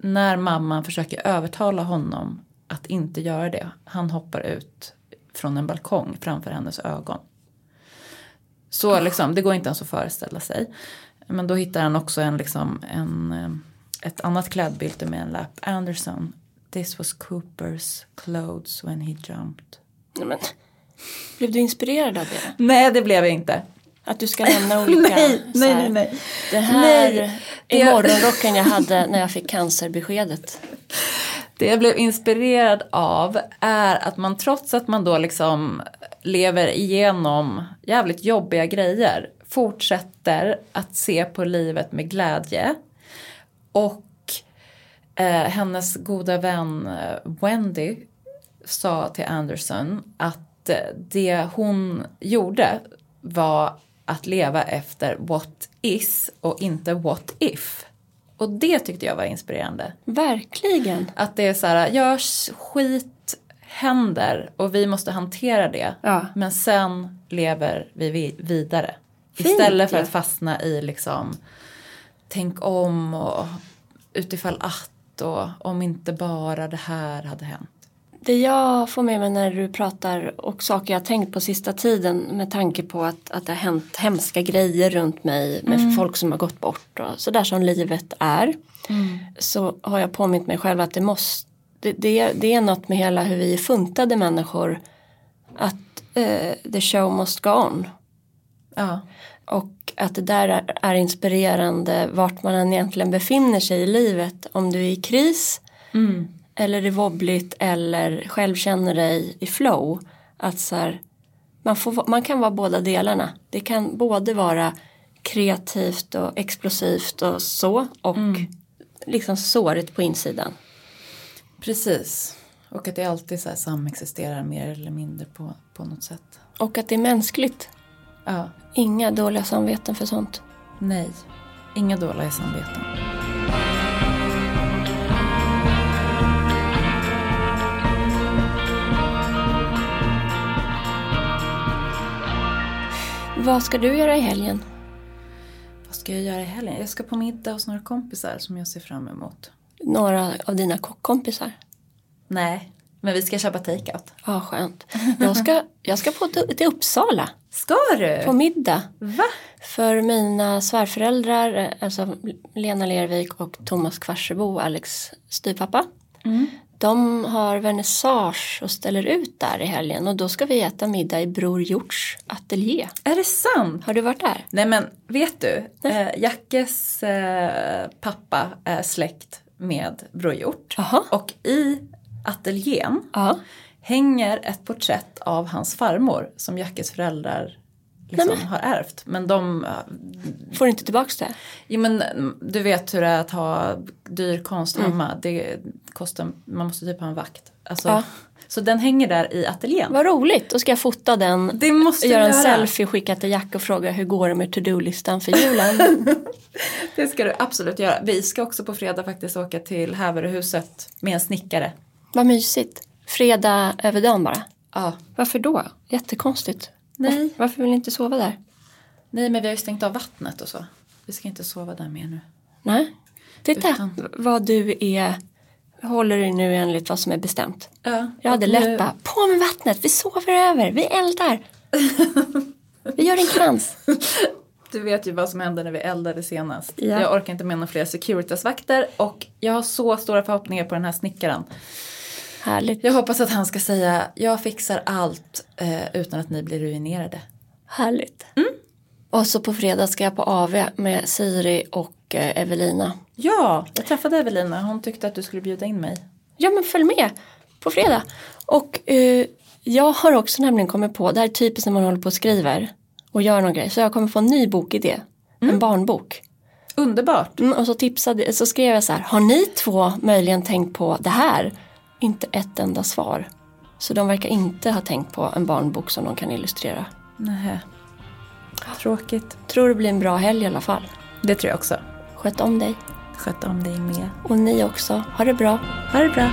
[SPEAKER 2] När mamman försöker övertala honom att inte göra det. Han hoppar ut från en balkong framför hennes ögon. Så liksom, det går inte ens att föreställa sig. Men då hittar han också en, liksom, en, eh, ett annat klädbylte med en lapp. Anderson, this was Coopers clothes when he jumped.
[SPEAKER 1] Nej, men, blev du inspirerad av det?
[SPEAKER 2] Nej, det blev jag inte.
[SPEAKER 1] Att du ska lämna olika...
[SPEAKER 2] nej, nej, nej, nej.
[SPEAKER 1] Den här
[SPEAKER 2] Nej,
[SPEAKER 1] är morgonrocken jag hade när jag fick cancerbeskedet.
[SPEAKER 2] Det jag blev inspirerad av är att man trots att man då liksom lever igenom jävligt jobbiga grejer fortsätter att se på livet med glädje. Och eh, hennes goda vän eh, Wendy sa till Anderson att eh, det hon gjorde var att leva efter what is och inte what if. Och det tyckte jag var inspirerande.
[SPEAKER 1] Verkligen.
[SPEAKER 2] Att det är så här, ja skit händer och vi måste hantera det.
[SPEAKER 1] Ja.
[SPEAKER 2] Men sen lever vi vi- vidare.
[SPEAKER 1] Fint,
[SPEAKER 2] Istället för
[SPEAKER 1] ja.
[SPEAKER 2] att fastna i liksom tänk om och utifall att och om inte bara det här hade hänt.
[SPEAKER 1] Det jag får med mig när du pratar och saker jag har tänkt på sista tiden med tanke på att, att det har hänt hemska grejer runt mig med folk som har gått bort och sådär som livet är. Så har jag påmint mig själv att det måste, det, det, det är något med hela hur vi är funtade människor att eh, the show must go on.
[SPEAKER 2] Ja,
[SPEAKER 1] Och att det där är, är inspirerande vart man än egentligen befinner sig i livet. Om du är i kris eller är wobbligt eller själv känner dig i flow. Att så här, man, får, man kan vara båda delarna. Det kan både vara kreativt och explosivt och så och liksom sårigt på insidan.
[SPEAKER 2] precis. Och att det alltid så här samexisterar mer eller mindre på, på något sätt.
[SPEAKER 1] Och att det är mänskligt.
[SPEAKER 2] Ja,
[SPEAKER 1] Inga dåliga samveten för sånt.
[SPEAKER 2] nej. Inga dåliga samveten.
[SPEAKER 1] Vad ska du göra i helgen?
[SPEAKER 2] Vad ska jag göra i helgen? Jag ska på middag hos några kompisar som jag ser fram emot.
[SPEAKER 1] Några av dina kockkompisar?
[SPEAKER 2] Nej, men vi ska köpa takeout.
[SPEAKER 1] Ja, skönt. Jag ska, jag ska på till Uppsala
[SPEAKER 2] Ska du?
[SPEAKER 1] på middag.
[SPEAKER 2] Va?
[SPEAKER 1] För mina svärföräldrar, eh, alltså Lena Lervik och Thomas Kvarsebo, Alex styvpappa. De har vernissage och ställer ut där i helgen och då ska vi äta middag i Bror Hjorts ateljé.
[SPEAKER 2] Är det sant?
[SPEAKER 1] Har du varit där?
[SPEAKER 2] Nej men vet du, eh, Jackes eh, pappa är släkt med Bror Hjort.
[SPEAKER 1] Jaha.
[SPEAKER 2] Och i ateljén
[SPEAKER 1] Ja.
[SPEAKER 2] hänger ett porträtt av hans farmor som Jackes föräldrar liksom har ärvt. Men de,
[SPEAKER 1] Får du inte tillbaks det?
[SPEAKER 2] jo men mm, du vet hur det är att ha dyr konst hemma. Det kostar, man måste typ ha en vakt. Alltså,
[SPEAKER 1] Ja.
[SPEAKER 2] Så den hänger där i ateljén.
[SPEAKER 1] Vad roligt, då ska jag fota den.
[SPEAKER 2] Det måste
[SPEAKER 1] Göra en
[SPEAKER 2] göra.
[SPEAKER 1] selfie och skicka till Jack och fråga hur går det med to-do-listan för julen?
[SPEAKER 2] Det ska du absolut göra. Vi ska också på fredag faktiskt åka till Häveröhuset med en snickare.
[SPEAKER 1] Vad mysigt. Fredag över dagen bara.
[SPEAKER 2] Ja,
[SPEAKER 1] Varför då? Jättekonstigt.
[SPEAKER 2] Nej.
[SPEAKER 1] Varför vill ni inte sova där?
[SPEAKER 2] Nej, men vi har ju stängt av vattnet och så. Vi ska inte sova där mer nu.
[SPEAKER 1] Nej. Titta
[SPEAKER 2] Utan-
[SPEAKER 1] vad du är, håller dig nu enligt vad som är bestämt.
[SPEAKER 2] Ja,
[SPEAKER 1] Jag hade lätt bara, på med vattnet, vi sover över, vi eldar. vi gör en krans.
[SPEAKER 2] Du vet ju vad som hände när vi eldade senast.
[SPEAKER 1] Ja.
[SPEAKER 2] Jag orkar inte med några fler Securitas-vakter och jag har så stora förhoppningar på den här snickaren.
[SPEAKER 1] Härligt.
[SPEAKER 2] Jag hoppas att han ska säga jag fixar allt eh, utan att ni blir ruinerade.
[SPEAKER 1] Härligt.
[SPEAKER 2] Mm.
[SPEAKER 1] Och så på fredag ska jag på AV med Siri och eh, Evelina.
[SPEAKER 2] Ja, jag träffade Evelina. Hon tyckte att du skulle bjuda in mig.
[SPEAKER 1] Ja men följ med på fredag. Och eh, jag har också nämligen kommit på, det här är typiskt när man håller på och skriver och gör någon grej. Så jag kommer få en ny bokidé. En barnbok.
[SPEAKER 2] Underbart.
[SPEAKER 1] Mm, och så tipsade, så skrev jag så här, har ni två möjligen tänkt på det här? Inte ett enda svar. Så de verkar inte ha tänkt på en barnbok som de kan illustrera.
[SPEAKER 2] Nej. Tråkigt.
[SPEAKER 1] Tror det blir en bra helg i alla fall.
[SPEAKER 2] Det tror jag också.
[SPEAKER 1] Sköt om dig.
[SPEAKER 2] Sköt om dig med.
[SPEAKER 1] Och ni också. Ha det bra.
[SPEAKER 2] Ha det bra.